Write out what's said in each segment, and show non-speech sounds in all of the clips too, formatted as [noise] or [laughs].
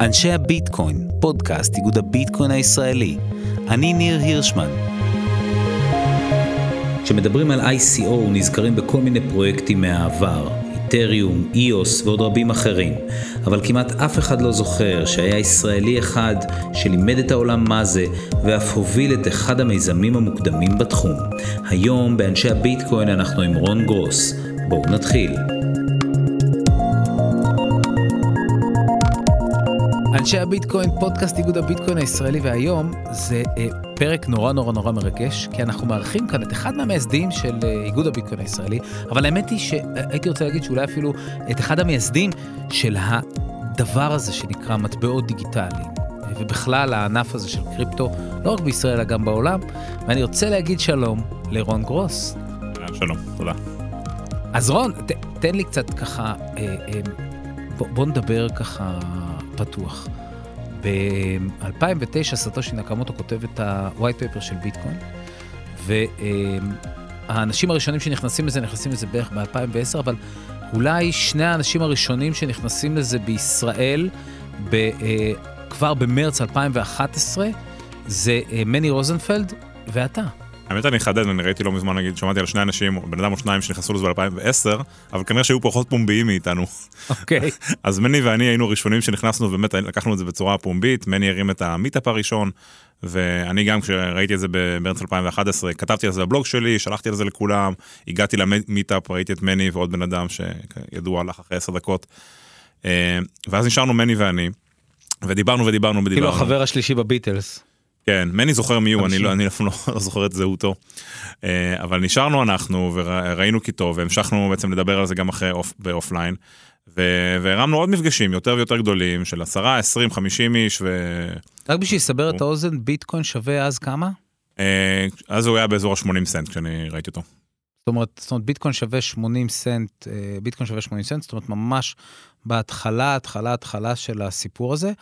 אנשי הביטקוין, פודקאסט איגוד הביטקוין הישראלי. אני ניר הירשמן. כשמדברים על ICO נזכרים בכל מיני פרויקטים מהעבר, איתריום, איוס ועוד רבים אחרים, אבל כמעט אף אחד לא זוכר שהיה ישראלי אחד שלימד את העולם מה זה, ואף הוביל את אחד המיזמים המוקדמים בתחום. היום באנשי הביטקוין אנחנו עם רון גרוס. בואו נתחיל. אנשי הביטקוין, פודקאסט איגוד הביטקוין הישראלי, והיום זה אה, פרק נורא נורא נורא מרגש, כי אנחנו מארחים כאן את אחד מהמייסדים של אה, איגוד הביטקוין הישראלי, אבל האמת היא שהייתי רוצה להגיד שאולי אפילו את אחד המייסדים של הדבר הזה שנקרא מטבעות דיגיטליים, ובכלל הענף הזה של קריפטו, לא רק בישראל אלא גם בעולם, ואני רוצה להגיד שלום לרון גרוס. שלום, תודה. אז רון, ת, תן לי קצת ככה, אה, אה, בוא, בוא נדבר ככה פתוח. ב-2009 סטושי נקמוטו כותב את ה-white paper של ביטקוין, והאנשים הראשונים שנכנסים לזה, נכנסים לזה בערך ב-2010, אבל אולי שני האנשים הראשונים שנכנסים לזה בישראל, ב, אה, כבר במרץ 2011, זה אה, מני רוזנפלד ואתה. האמת אני אחדד, אני ראיתי לא מזמן, נגיד, שמעתי על שני אנשים, בן אדם או שניים שנכנסו לזה ב-2010, אבל כנראה שהיו פחות פומביים מאיתנו. אוקיי. [laughs] אז מני ואני היינו ראשונים שנכנסנו, ובאמת לקחנו את זה בצורה פומבית, מני הרים את המיטאפ הראשון, ואני גם כשראיתי את זה במרץ 2011, כתבתי על זה בבלוג שלי, שלחתי על זה לכולם, הגעתי למיטאפ, ראיתי את מני ועוד בן אדם שידוע הלך אחרי עשר דקות. אה, ואז נשארנו מני ואני, ודיברנו ודיברנו ודיברנו. כאילו החבר השלישי בביטלס. כן, מני זוכר מי הוא, אני לא, אני אפילו לא זוכר את זהותו. אה, אבל נשארנו אנחנו וראינו כי טוב, והמשכנו בעצם לדבר על זה גם אחרי ב offline. והרמנו עוד מפגשים יותר ויותר גדולים של 10, 20, 50 איש. ו... רק בשביל לסבר את האוזן, ביטקוין שווה אז כמה? אה, אז הוא היה באזור ה-80 סנט כשאני ראיתי אותו. זאת אומרת, זאת אומרת, ביטקוין שווה 80 סנט, אה, ביטקוין שווה 80 סנט, זאת אומרת, ממש בהתחלה, התחלה, התחלה של הסיפור הזה.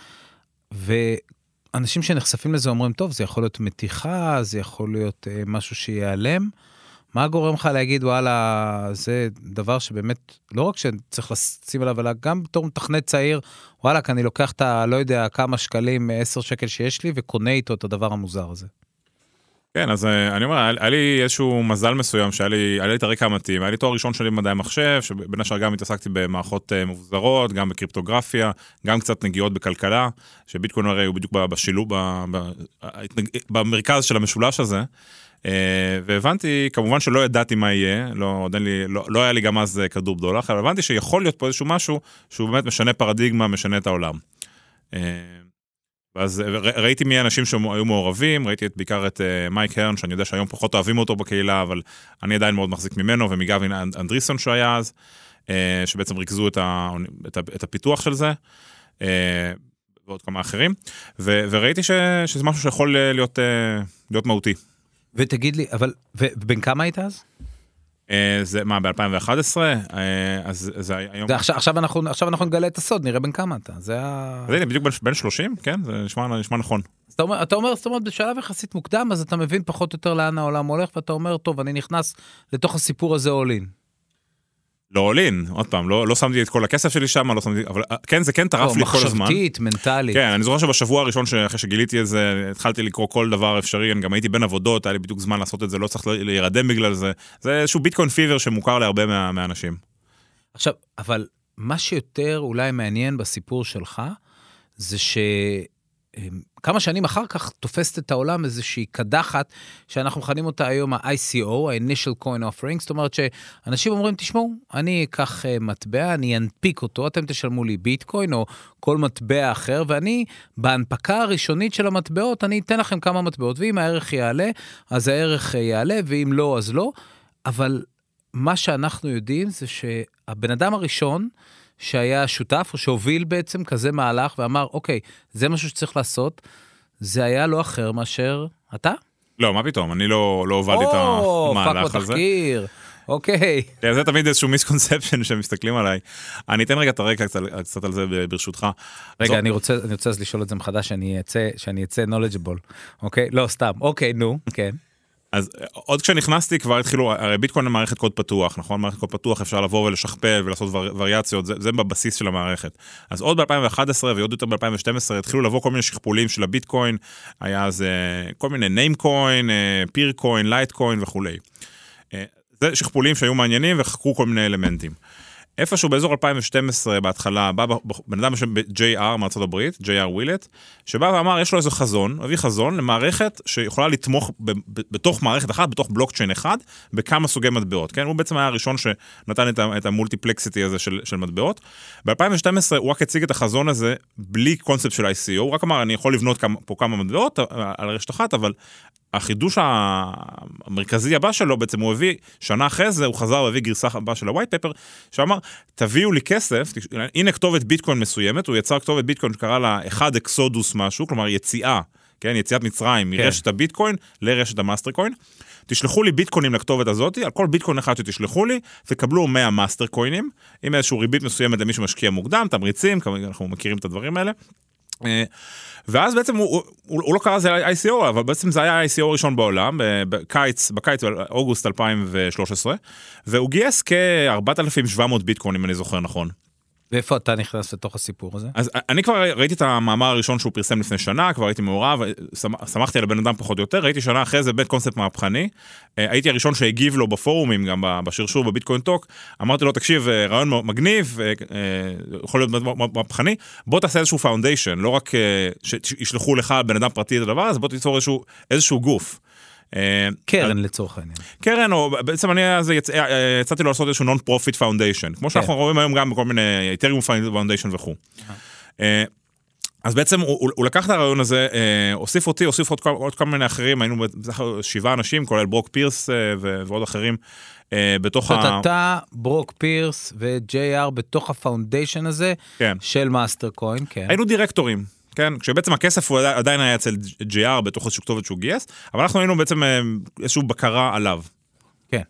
אנשים שנחשפים לזה אומרים, טוב, זה יכול להיות מתיחה, זה יכול להיות אה, משהו שייעלם. מה גורם לך להגיד, וואלה, זה דבר שבאמת, לא רק שצריך לשים עליו, אלא גם בתור מתכנת צעיר, וואלה, אני לוקח את ה... לא יודע, כמה שקלים, 10 שקל שיש לי, וקונה איתו את הדבר המוזר הזה. כן, אז אה, אני אומר, היה לי איזשהו מזל מסוים שהיה לי, היה לי את הרקע המתאים, היה לי תואר ראשון שלי במדעי המחשב, שבין השאר גם התעסקתי במערכות אה, מבוזרות, גם בקריפטוגרפיה, גם קצת נגיעות בכלכלה, שביטקוין הרי הוא בדיוק בשילוב, במרכז של המשולש הזה. אה, והבנתי, כמובן שלא ידעתי מה יהיה, לא, לי, לא, לא היה לי גם אז כדור בדולח, אבל הבנתי שיכול להיות פה איזשהו משהו שהוא באמת משנה פרדיגמה, משנה את העולם. ואז ראיתי מי האנשים שהיו מעורבים, ראיתי את, בעיקר את uh, מייק הרן, שאני יודע שהיום פחות אוהבים אותו בקהילה, אבל אני עדיין מאוד מחזיק ממנו, ומגבין אנדריסון שהוא היה אז, uh, שבעצם ריכזו את, ה, את, ה, את הפיתוח של זה, uh, ועוד כמה אחרים, ו, וראיתי ש, שזה משהו שיכול להיות, uh, להיות מהותי. ותגיד לי, אבל, ובן כמה היית אז? אה, זה מה ב2011 אה, אז זה היום עכשיו עכשיו אנחנו עכשיו אנחנו נגלה את הסוד נראה בן כמה אתה זה ה... זה בדיוק בן 30 כן זה נשמע נשמע נכון. אתה אומר אתה אומר זאת אומרת בשלב יחסית מוקדם אז אתה מבין פחות או יותר לאן העולם הולך ואתה אומר טוב אני נכנס לתוך הסיפור הזה אולין. לא עולין, עוד פעם, לא, לא שמתי את כל הכסף שלי שם, לא שמתי, אבל כן, זה כן טרף לא, לי כל הזמן. מחשבתית, מנטלית. כן, אני זוכר שבשבוע הראשון אחרי שגיליתי את זה, התחלתי לקרוא כל דבר אפשרי, אני גם הייתי בין עבודות, היה לי בדיוק זמן לעשות את זה, לא צריך להירדם בגלל זה. זה איזשהו ביטקוין פיבר שמוכר להרבה מה, מהאנשים. עכשיו, אבל מה שיותר אולי מעניין בסיפור שלך, זה ש... אמ, כמה שנים אחר כך תופסת את העולם איזושהי קדחת שאנחנו מכנים אותה היום ה-ICO, ה-Initial Coin Offering, זאת אומרת שאנשים אומרים, תשמעו, אני אקח uh, מטבע, אני אנפיק אותו, אתם תשלמו לי ביטקוין או כל מטבע אחר, ואני בהנפקה הראשונית של המטבעות, אני אתן לכם כמה מטבעות, ואם הערך יעלה, אז הערך uh, יעלה, ואם לא, אז לא. אבל מה שאנחנו יודעים זה שהבן אדם הראשון, שהיה שותף או שהוביל בעצם כזה מהלך ואמר, אוקיי, זה משהו שצריך לעשות, זה היה לא אחר מאשר אתה? לא, מה פתאום, אני לא, לא הובלתי את המהלך הזה. או, פאק בתחקיר. אוקיי. כן, זה תמיד איזשהו misconception שמסתכלים עליי. אני אתן רגע את הרקע קצת, קצת על זה ברשותך. רגע. אני רוצה, אני רוצה אז לשאול את זה מחדש, שאני אצא, שאני אצא knowledgeable, אוקיי? לא, סתם, אוקיי, נו, כן. אז אה, עוד כשנכנסתי כבר התחילו, הרי ביטקוין זה מערכת קוד פתוח, נכון? מערכת קוד פתוח אפשר לבוא ולשכפל ולעשות ור, וריאציות, זה, זה בבסיס של המערכת. אז עוד ב-2011 ועוד יותר ב-2012 התחילו לבוא כל מיני שכפולים של הביטקוין, היה אז אה, כל מיני name coin, פיר קוין, לייט קוין וכולי. אה, זה שכפולים שהיו מעניינים וחקרו כל מיני אלמנטים. איפשהו באזור 2012 בהתחלה, בא בן אדם בשם JR מארצות הברית, JR Willett, שבא ואמר, יש לו איזה חזון, הביא חזון למערכת שיכולה לתמוך בתוך מערכת אחת, בתוך בלוקצ'יין אחד, בכמה סוגי מטבעות, כן? הוא בעצם היה הראשון שנתן את, את ה multiplexity הזה של, של מטבעות. ב-2012 הוא רק הציג את החזון הזה בלי קונספט של ICO, הוא רק אמר, אני יכול לבנות כמה, פה כמה מטבעות על רשת אחת, אבל החידוש המרכזי הבא שלו בעצם הוא הביא, שנה אחרי זה הוא חזר והביא גרסה הבאה של ה white paper, שאמר תביאו לי כסף, הנה כתובת ביטקוין מסוימת, הוא יצר כתובת ביטקוין שקרא לה אחד Exodus משהו, כלומר יציאה, כן, יציאת מצרים כן. מרשת הביטקוין לרשת המאסטר קוין. תשלחו לי ביטקוינים לכתובת הזאת, על כל ביטקוין אחד שתשלחו לי, תקבלו 100 מאסטר קוינים, עם איזשהו ריבית מסוימת למי שמשקיע מוקדם, תמריצים, אנחנו מכירים את הדברים האלה. אה, ואז בעצם הוא, הוא, הוא, לא קרא לזה ICO, אבל בעצם זה היה ה-ICO הראשון בעולם, בקיץ, בקיץ, באוגוסט 2013, והוא גייס כ-4,700 ביטקוין, אם אני זוכר נכון. ואיפה אתה נכנס לתוך הסיפור הזה? אז אני כבר ראיתי את המאמר הראשון שהוא פרסם לפני שנה, כבר הייתי מעורב, סמכתי על הבן אדם פחות או יותר, ראיתי שנה אחרי זה בית קונספט מהפכני. אה, הייתי הראשון שהגיב לו בפורומים, גם בשרשור בביטקוין טוק, אמרתי לו, תקשיב, אה, רעיון מגניב, אה, יכול להיות מהפכני, בוא תעשה איזשהו foundation, לא רק שישלחו לך בן אדם פרטי את הדבר הזה, בוא תיצור איזשהו, איזשהו גוף. אה, קרן לצורך העניין. קרן, או בעצם אני אז אה, אה, הצעתי לו לעשות איזשהו non-profit foundation, כמו שאנחנו כן. רואים היום גם בכל מיני Ethereum Foundation וכו'. אז בעצם הוא, הוא לקח את הרעיון הזה, הוסיף אותי, הוסיף עוד, עוד כל מיני אחרים, היינו בסך הכל שבעה אנשים, כולל ברוק פירס ועוד אחרים. בתוך ה... אתה, ברוק פירס ו-JR בתוך ה foundation הזה כן. של מאסטר קוין, כן. היינו דירקטורים. כן? כשבעצם הכסף הוא עדיין היה אצל JR בתוך איזושהי כתובת שהוא גייס, אבל אנחנו היינו בעצם אה, איזושהי בקרה עליו. כן,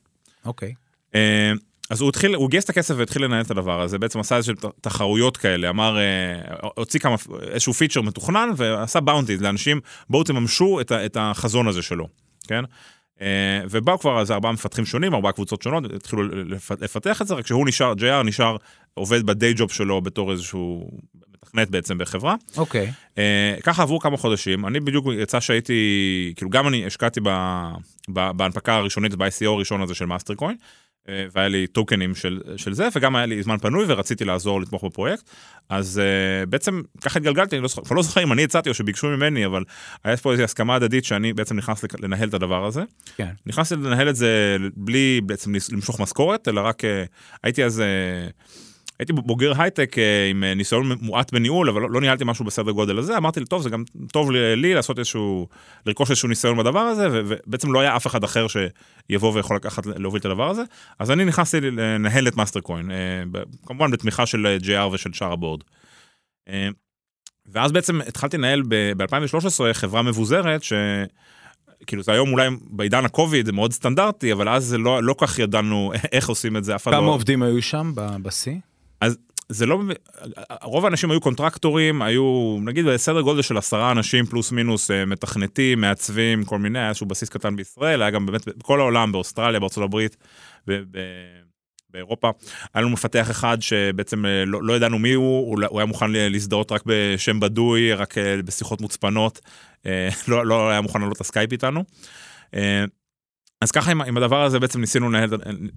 אוקיי. אה, אז הוא התחיל, הוא גייס את הכסף והתחיל לנהל את הדבר הזה, בעצם עשה איזשהו תחרויות כאלה, אמר, אה, הוציא כמה, איזשהו פיצ'ר מתוכנן ועשה bounties לאנשים, בואו תממשו את, את החזון הזה שלו, כן? ובאו כבר איזה ארבעה מפתחים שונים, ארבעה קבוצות שונות, התחילו לפתח את זה, רק שהוא נשאר, JR נשאר עובד ב day job שלו בתור איזשהו מתכנת בעצם בחברה. אוקיי. Okay. אה, ככה עברו כמה חודשים, אני בדיוק יצא שהייתי, כאילו גם אני השקעתי ב, ב, בהנפקה הראשונית, ב-ICO הראשון הזה של מאסטר קוין, אה, והיה לי טוקנים של, של זה, וגם היה לי זמן פנוי ורציתי לעזור לתמוך בפרויקט. אז uh, בעצם ככה התגלגלתי, אני לא, זוכר, לא זוכר אם אני הצעתי או שביקשו ממני, אבל היה פה איזו הסכמה הדדית שאני בעצם נכנס לנהל את הדבר הזה. כן. נכנסתי לנהל את זה בלי בעצם למשוך משכורת, אלא רק הייתי אז... הייתי בוגר הייטק אה, עם אה, ניסיון מועט בניהול, אבל לא, לא ניהלתי משהו בסדר גודל הזה, אמרתי טוב, זה גם טוב לי, לעשות איזשהו, לרכוש איזשהו ניסיון בדבר הזה, ובעצם לא היה אף אחד אחר שיבוא ויכול לקחת, להוביל את הדבר הזה, אז אני נכנסתי לנהל את מאסטר קוין, אה, כמובן בתמיכה של JR ושל שאר ה board. ואז בעצם התחלתי לנהל ב-2013 חברה מבוזרת, ש... כאילו זה היום אולי בעידן הקוביד זה מאוד סטנדרטי, אבל אז לא, לא כך ידענו [laughs] איך עושים את זה, לא... כמה עובדים היו שם בשיא? זה לא, רוב האנשים היו קונטרקטורים, היו נגיד בסדר גודל של עשרה אנשים פלוס מינוס אה, מתכנתים, מעצבים, כל מיני, היה איזשהו בסיס קטן בישראל, היה גם באמת בכל העולם, באוסטרליה, בארצות הברית, באירופה. היה לנו מפתח אחד שבעצם אה, לא, לא ידענו מי הוא, הוא היה מוכן להזדהות רק בשם בדוי, רק אה, בשיחות מוצפנות, [laughs] לא, לא היה מוכן לעלות לסקייפ איתנו. אז ככה עם, עם הדבר הזה בעצם ניסינו לנהל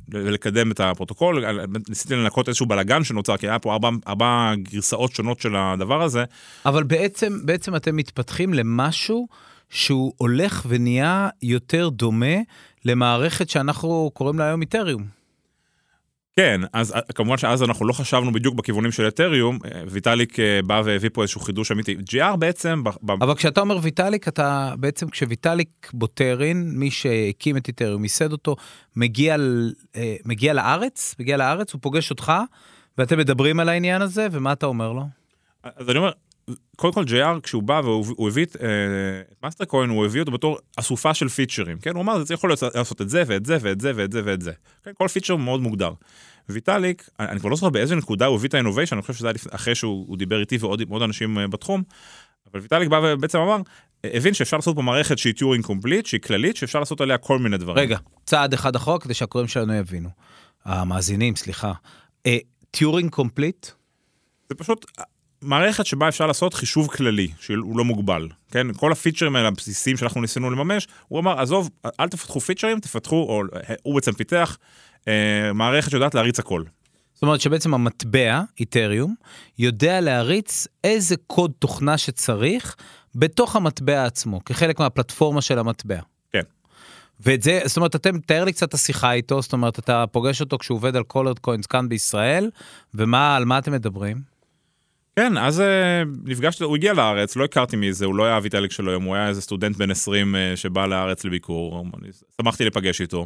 ולקדם את הפרוטוקול, ניסיתי לנקות איזשהו בלאגן שנוצר, כי היה פה ארבע, ארבע גרסאות שונות של הדבר הזה. אבל בעצם, בעצם אתם מתפתחים למשהו שהוא הולך ונהיה יותר דומה למערכת שאנחנו קוראים לה היום איתריום. כן, אז אה, כמובן שאז אנחנו לא חשבנו בדיוק בכיוונים של אתריום, אה, ויטאליק אה, בא והביא פה איזשהו חידוש אמיתי. GR בעצם... ב- אבל כשאתה אומר ויטאליק, אתה בעצם כשוויטאליק בוטרין, מי שהקים את אתריום, ייסד אותו, מגיע, מגיע לארץ, מגיע לארץ, הוא פוגש אותך, ואתם מדברים על העניין הזה, ומה אתה אומר לו? אז אני אומר, קודם כל JR כשהוא בא והוא הביא את מאסטרקוין הוא הביא אותו בתור אסופה של פיצ'רים כן הוא אמר זה יכול לעשות את זה ואת זה ואת זה ואת זה ואת זה כן, כל פיצ'ר מאוד מוגדר. ויטאליק אני כבר לא זוכר באיזה נקודה הוא הביא את ה innovation אני חושב שזה היה אחרי שהוא דיבר איתי ועוד עוד אנשים אה, בתחום. אבל ויטאליק בא ובעצם אמר הבין שאפשר לעשות פה מערכת שהיא Turing complete, שהיא כללית, שאפשר לעשות עליה כל מיני דברים. רגע, צעד אחד אחורה כדי שהקוראים שלנו יבינו. המאזינים, סליחה. Turing complete? זה פשוט מערכת שבה אפשר לעשות חישוב כללי, שהוא לא מוגבל, כן? כל הפיצ'רים האלה הבסיסיים שאנחנו ניסינו לממש, הוא אמר, עזוב, אל תפתחו פיצ'רים, תפתחו, או הוא בעצם פיתח אה, מערכת שיודעת להריץ הכל. זאת אומרת שבעצם המטבע, איתריום, יודע להריץ איזה קוד תוכנה שצריך בתוך המטבע עצמו, כחלק מהפלטפורמה של המטבע. כן. ואת זה, זאת אומרת, אתם, תאר לי קצת את השיחה איתו, זאת אומרת, אתה פוגש אותו כשהוא עובד על קולרד קוינס כאן בישראל, ומה, על מה אתם מדברים? כן, אז אה, נפגשתי, הוא הגיע לארץ, לא הכרתי מי זה, הוא לא היה הוויטליק של היום, הוא היה איזה סטודנט בן 20 אה, שבא לארץ לביקור, שמחתי לפגש איתו.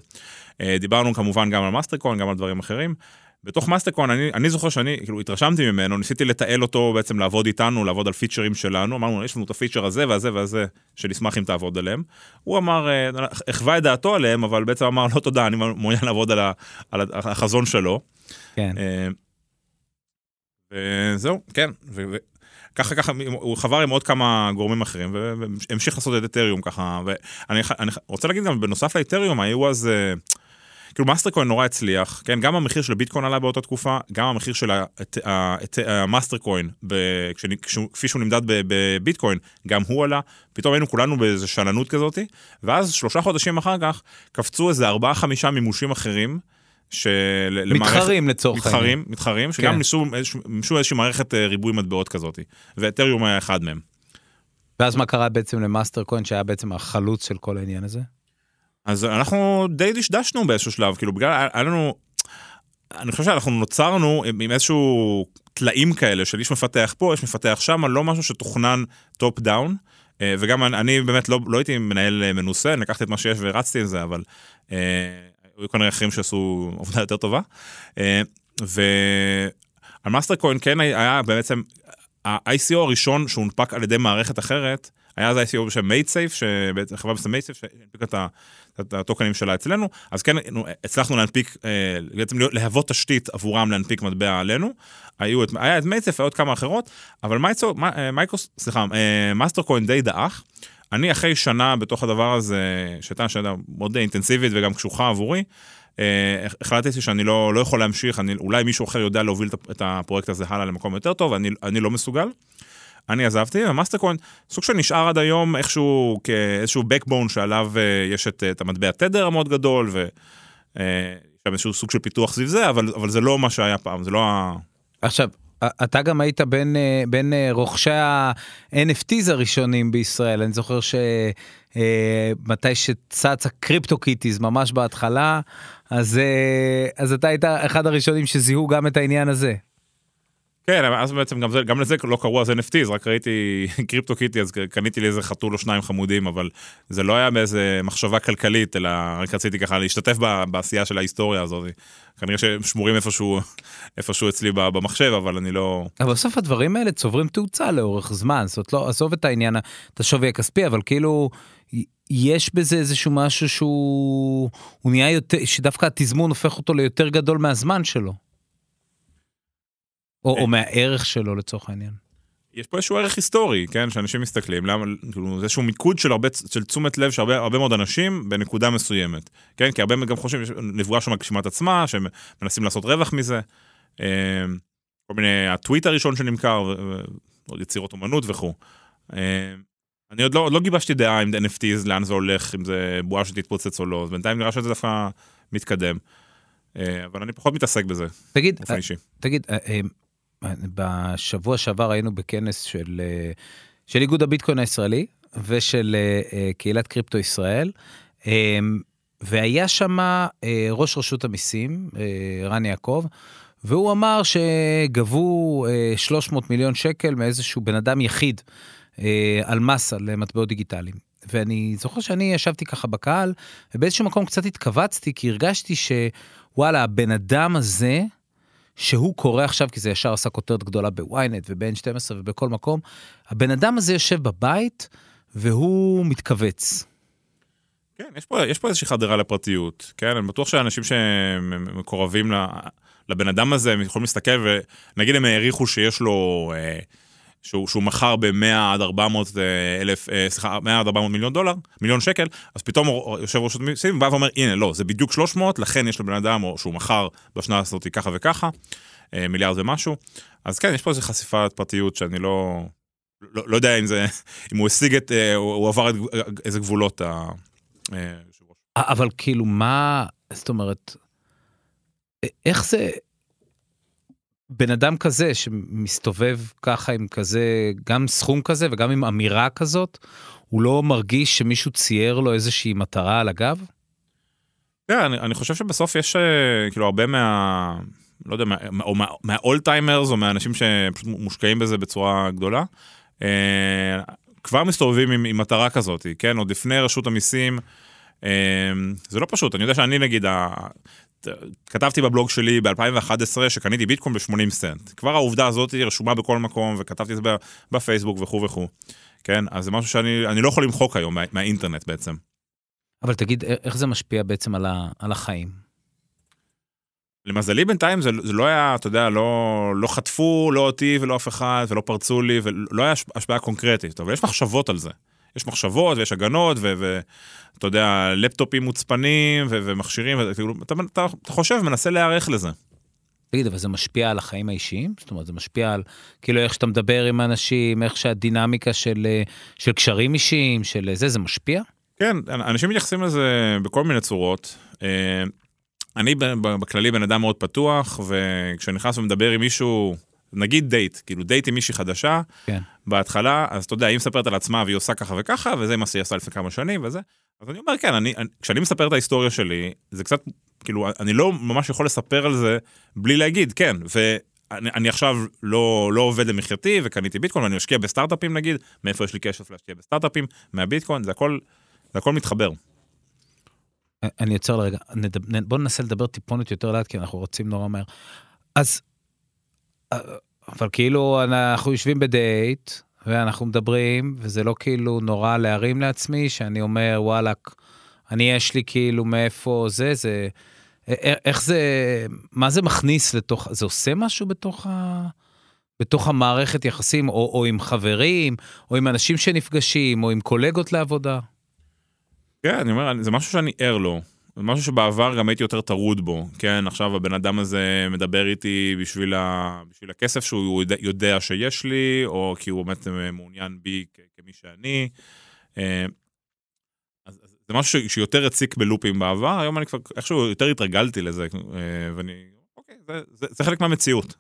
אה, דיברנו כמובן גם על מאסטרקוין, גם על דברים אחרים. בתוך מאסטרקוין, אני, אני זוכר שאני, כאילו, התרשמתי ממנו, ניסיתי לתעל אותו בעצם לעבוד איתנו, לעבוד על פיצ'רים שלנו, אמרנו, יש לנו את הפיצ'ר הזה והזה והזה, שנשמח אם תעבוד עליהם. הוא אמר, חיווה את דעתו עליהם, אבל בעצם אמר, לא תודה, אני מעוניין לעבוד על, ה, על החזון שלו. כן. וזהו, כן. ככה ככה הוא חבר עם עוד כמה גורמים אחרים והמשיך לעשות את אתריום ככה ואני רוצה להגיד גם בנוסף לאתריום היו אז כאילו מאסטרקוין נורא הצליח כן גם המחיר של ביטקוין עלה באותה תקופה גם המחיר של המאסטרקוין כפי שהוא נמדד בביטקוין גם הוא עלה פתאום היינו כולנו באיזה שאננות כזאתי ואז שלושה חודשים אחר כך קפצו איזה ארבעה חמישה מימושים אחרים. של... מתחרים לצורך העניין. מתחרים, מתחרים, שגם כן. ניסו איזושהי מערכת אה, ריבוי מטבעות כזאת, ואת'ריום היה אחד מהם. ואז מה קרה בעצם למאסטרקוין שהיה בעצם החלוץ של כל העניין הזה? אז אנחנו די דשדשנו באיזשהו שלב, כאילו בגלל, היה לנו, אני חושב שאנחנו נוצרנו עם, עם איזשהו טלאים כאלה של איש מפתח פה, איש מפתח שם, לא משהו שתוכנן top down. וגם אני, אני באמת לא, לא הייתי מנהל אה, מנוסה, אני לקחתי את מה שיש ורצתי עם זה, אבל היו כנראה אחרים שעשו עבודה יותר טובה. אה, ועל מאסטרקוין כן היה בעצם, ה-ICO הראשון שהונפק על ידי מערכת אחרת, היה אז ICO בשם מיידסייף, חברה בשם מיידסייף שהנפיקה את הטוקנים שלה אצלנו, אז כן הצלחנו להנפיק, אה, בעצם להוות תשתית עבורם להנפיק מטבע עלינו. היו את, היה את מיידסייף ועוד כמה אחרות, אבל אה, מייקרוס, סליחה, מאסטרקוין די דעך. אני אחרי שנה בתוך הדבר הזה, שהייתה שנה מאוד אינטנסיבית וגם קשוחה עבורי, אה, החלטתי שאני לא, לא יכול להמשיך, אני, אולי מישהו אחר יודע להוביל את הפרויקט הזה הלאה למקום יותר טוב, אני, אני לא מסוגל. אני עזבתי, ומאסטרקוין, סוג של נשאר עד היום איכשהו כאיזשהו backbone שעליו אה, יש את, את המטבע Tether המאוד גדול, ויש אה, איזשהו סוג של פיתוח סביב זה, אבל, אבל זה לא מה שהיה פעם, זה לא ה... עכשיו, אתה גם היית בין, אה, בין אה, רוכשי ה-NFTs הראשונים בישראל, אני זוכר שמתי אה, שצץ הקריפטו קיטיז ממש בהתחלה, אז, אז אתה היית אחד הראשונים שזיהו גם את העניין הזה. כן, אז בעצם גם, זה, גם לזה לא קראו אז NFTs, רק ראיתי [laughs] קריפטו קיטי, אז קניתי לי איזה חתול או שניים חמודים, אבל זה לא היה באיזה מחשבה כלכלית, אלא רק רציתי ככה להשתתף בעשייה של ההיסטוריה הזאת. כנראה ששמורים איפשהו, [laughs] איפשהו אצלי במחשב, אבל אני לא... אבל בסוף הדברים האלה צוברים תאוצה לאורך זמן, זאת לא, עזוב את העניין, את השווי הכספי, אבל כאילו... יש בזה איזשהו משהו שהוא הוא נהיה יותר שדווקא התזמון הופך אותו ליותר גדול מהזמן שלו. או, או מהערך שלו לצורך העניין. יש פה איזשהו ערך היסטורי, כן, שאנשים מסתכלים, למה, כאילו, זה איזשהו מיקוד של הרבה, של תשומת לב של הרבה, הרבה מאוד אנשים בנקודה מסוימת, כן, כי הרבה גם חושבים, נבואה שם מגשימה את עצמה, שהם מנסים לעשות רווח מזה, אה, כל מיני, הטוויט הראשון שנמכר, ועוד יצירות אומנות וכו'. אה, אני עוד לא, עוד לא גיבשתי דעה עם NFTs, לאן זה הולך, אם זה בועה שתתפוצץ או לא, בינתיים נראה שזה דווקא מתקדם. אה, אבל אני פחות מתעסק בזה, תגיד, תגיד, בשבוע שעבר היינו בכנס של, אה, של איגוד הביטקוין הישראלי ושל אה, אה, קהילת קריפטו ישראל. והיה שם ראש רשות המיסים, רן יעקב, והוא אמר שגבו 300 מיליון שקל מאיזשהו בן אדם יחיד על מס על מטבעות דיגיטליים. ואני זוכר שאני ישבתי ככה בקהל, ובאיזשהו מקום קצת התכווצתי, כי הרגשתי שוואלה, הבן אדם הזה, שהוא קורא עכשיו, כי זה ישר עשה כותרת גדולה בוויינט וב-N12 ובכל מקום, הבן אדם הזה יושב בבית והוא מתכווץ. כן, יש פה, יש פה איזושהי חדרה לפרטיות, כן? אני בטוח שאנשים שמקורבים לבן אדם הזה, הם יכולים להסתכל ונגיד הם העריכו שיש לו... אה, שהוא, שהוא מכר ב-100 עד 400 אה, אלף, אה, סליחה, 100 עד 400 מיליון דולר, מיליון שקל, אז פתאום יושב ראש המיסים בא ואומר, הנה, לא, זה בדיוק 300, לכן יש לבן אדם, או שהוא מכר בשנה הזאת ככה וככה, אה, מיליארד ומשהו. אז כן, יש פה איזו חשיפת פרטיות שאני לא, לא, לא יודע אם זה, [laughs] אם הוא השיג את, הוא, עבר את, איזה גבולות ה... אבל כאילו, מה, זאת אומרת, איך זה, בן אדם כזה שמסתובב ככה עם כזה, גם סכום כזה וגם עם אמירה כזאת, הוא לא מרגיש שמישהו צייר לו איזושהי מטרה על הגב? כן, אני, אני חושב שבסוף יש אה, כאילו הרבה מה... לא יודע, מה- או מה- מה old timers או מהאנשים שפשוט מושקעים בזה בצורה גדולה, אה, כבר מסתובבים עם, עם מטרה כזאת, כן? עוד לפני רשות המיסים, אה, זה לא פשוט, אני יודע שאני נגיד, ה... כתבתי בבלוג שלי ב-2011 שקניתי ביטקוין ב-80 סנט. כבר העובדה הזאת רשומה בכל מקום וכתבתי את זה בפייסבוק וכו' וכו'. כן, אז זה משהו שאני אני לא יכול למחוק היום מה, מהאינטרנט בעצם. אבל תגיד, איך זה משפיע בעצם על, ה, על החיים? למזלי בינתיים זה, זה לא היה, אתה יודע, לא, לא חטפו, לא אותי ולא אף אחד, ולא פרצו לי, ולא היה הש- השפעה קונקרטית, אבל יש מחשבות על זה. יש מחשבות ויש הגנות, ואתה יודע, לפטופים מוצפנים ו- ומכשירים, וכאילו, אתה, אתה, אתה חושב, מנסה להיערך לזה. תגיד, אבל זה משפיע על החיים האישיים? זאת אומרת, זה משפיע על, כאילו, איך שאתה מדבר עם אנשים, איך שהדינמיקה של, אה, של קשרים אישיים, של זה, זה משפיע? כן, אנשים מתייחסים לזה בכל מיני צורות. אה, אני בכללי בן אדם מאוד פתוח, וכשאני נכנס ומדבר עם מישהו, נגיד דייט, כאילו דייט עם מישהי חדשה, כן. בהתחלה, אז אתה יודע, היא מספרת על עצמה והיא עושה ככה וככה, וזה מה שהיא עשה לפני כמה שנים וזה. אז אני אומר, כן, אני, אני, כשאני מספר את ההיסטוריה שלי, זה קצת, כאילו, אני לא ממש יכול לספר על זה בלי להגיד, כן, ואני אני עכשיו לא, לא עובד למחייתי וקניתי ביטקוין, ואני משקיע בסטארט-אפים נגיד, מאיפה יש לי כסף להשקיע בסטארט-אפים, מהביטקוין, זה הכל, זה הכל מתחבר. אני עוצר לרגע, נדב, נ- בוא ננסה לדבר טיפונת יותר לאט, כי אנחנו רוצים נורא מהר. אז, אבל כאילו אנחנו יושבים בדייט, ואנחנו מדברים, וזה לא כאילו נורא להרים לעצמי, שאני אומר, וואלאק, אני יש לי כאילו מאיפה זה, זה, א- א- איך זה, מה זה מכניס לתוך, זה עושה משהו בתוך ה... בתוך המערכת יחסים, או, או עם חברים, או עם אנשים שנפגשים, או עם קולגות לעבודה. כן, אני אומר, זה משהו שאני ער לו. זה משהו שבעבר גם הייתי יותר טרוד בו. כן, עכשיו הבן אדם הזה מדבר איתי בשביל, ה... בשביל הכסף שהוא יודע, יודע שיש לי, או כי הוא באמת אה, מעוניין בי כ- כמי שאני. אה, אז אז זה משהו ש- שיותר הציק בלופים בעבר, היום אני כבר איכשהו יותר התרגלתי לזה, אה, ואני, אוקיי, זה, זה, זה חלק מהמציאות.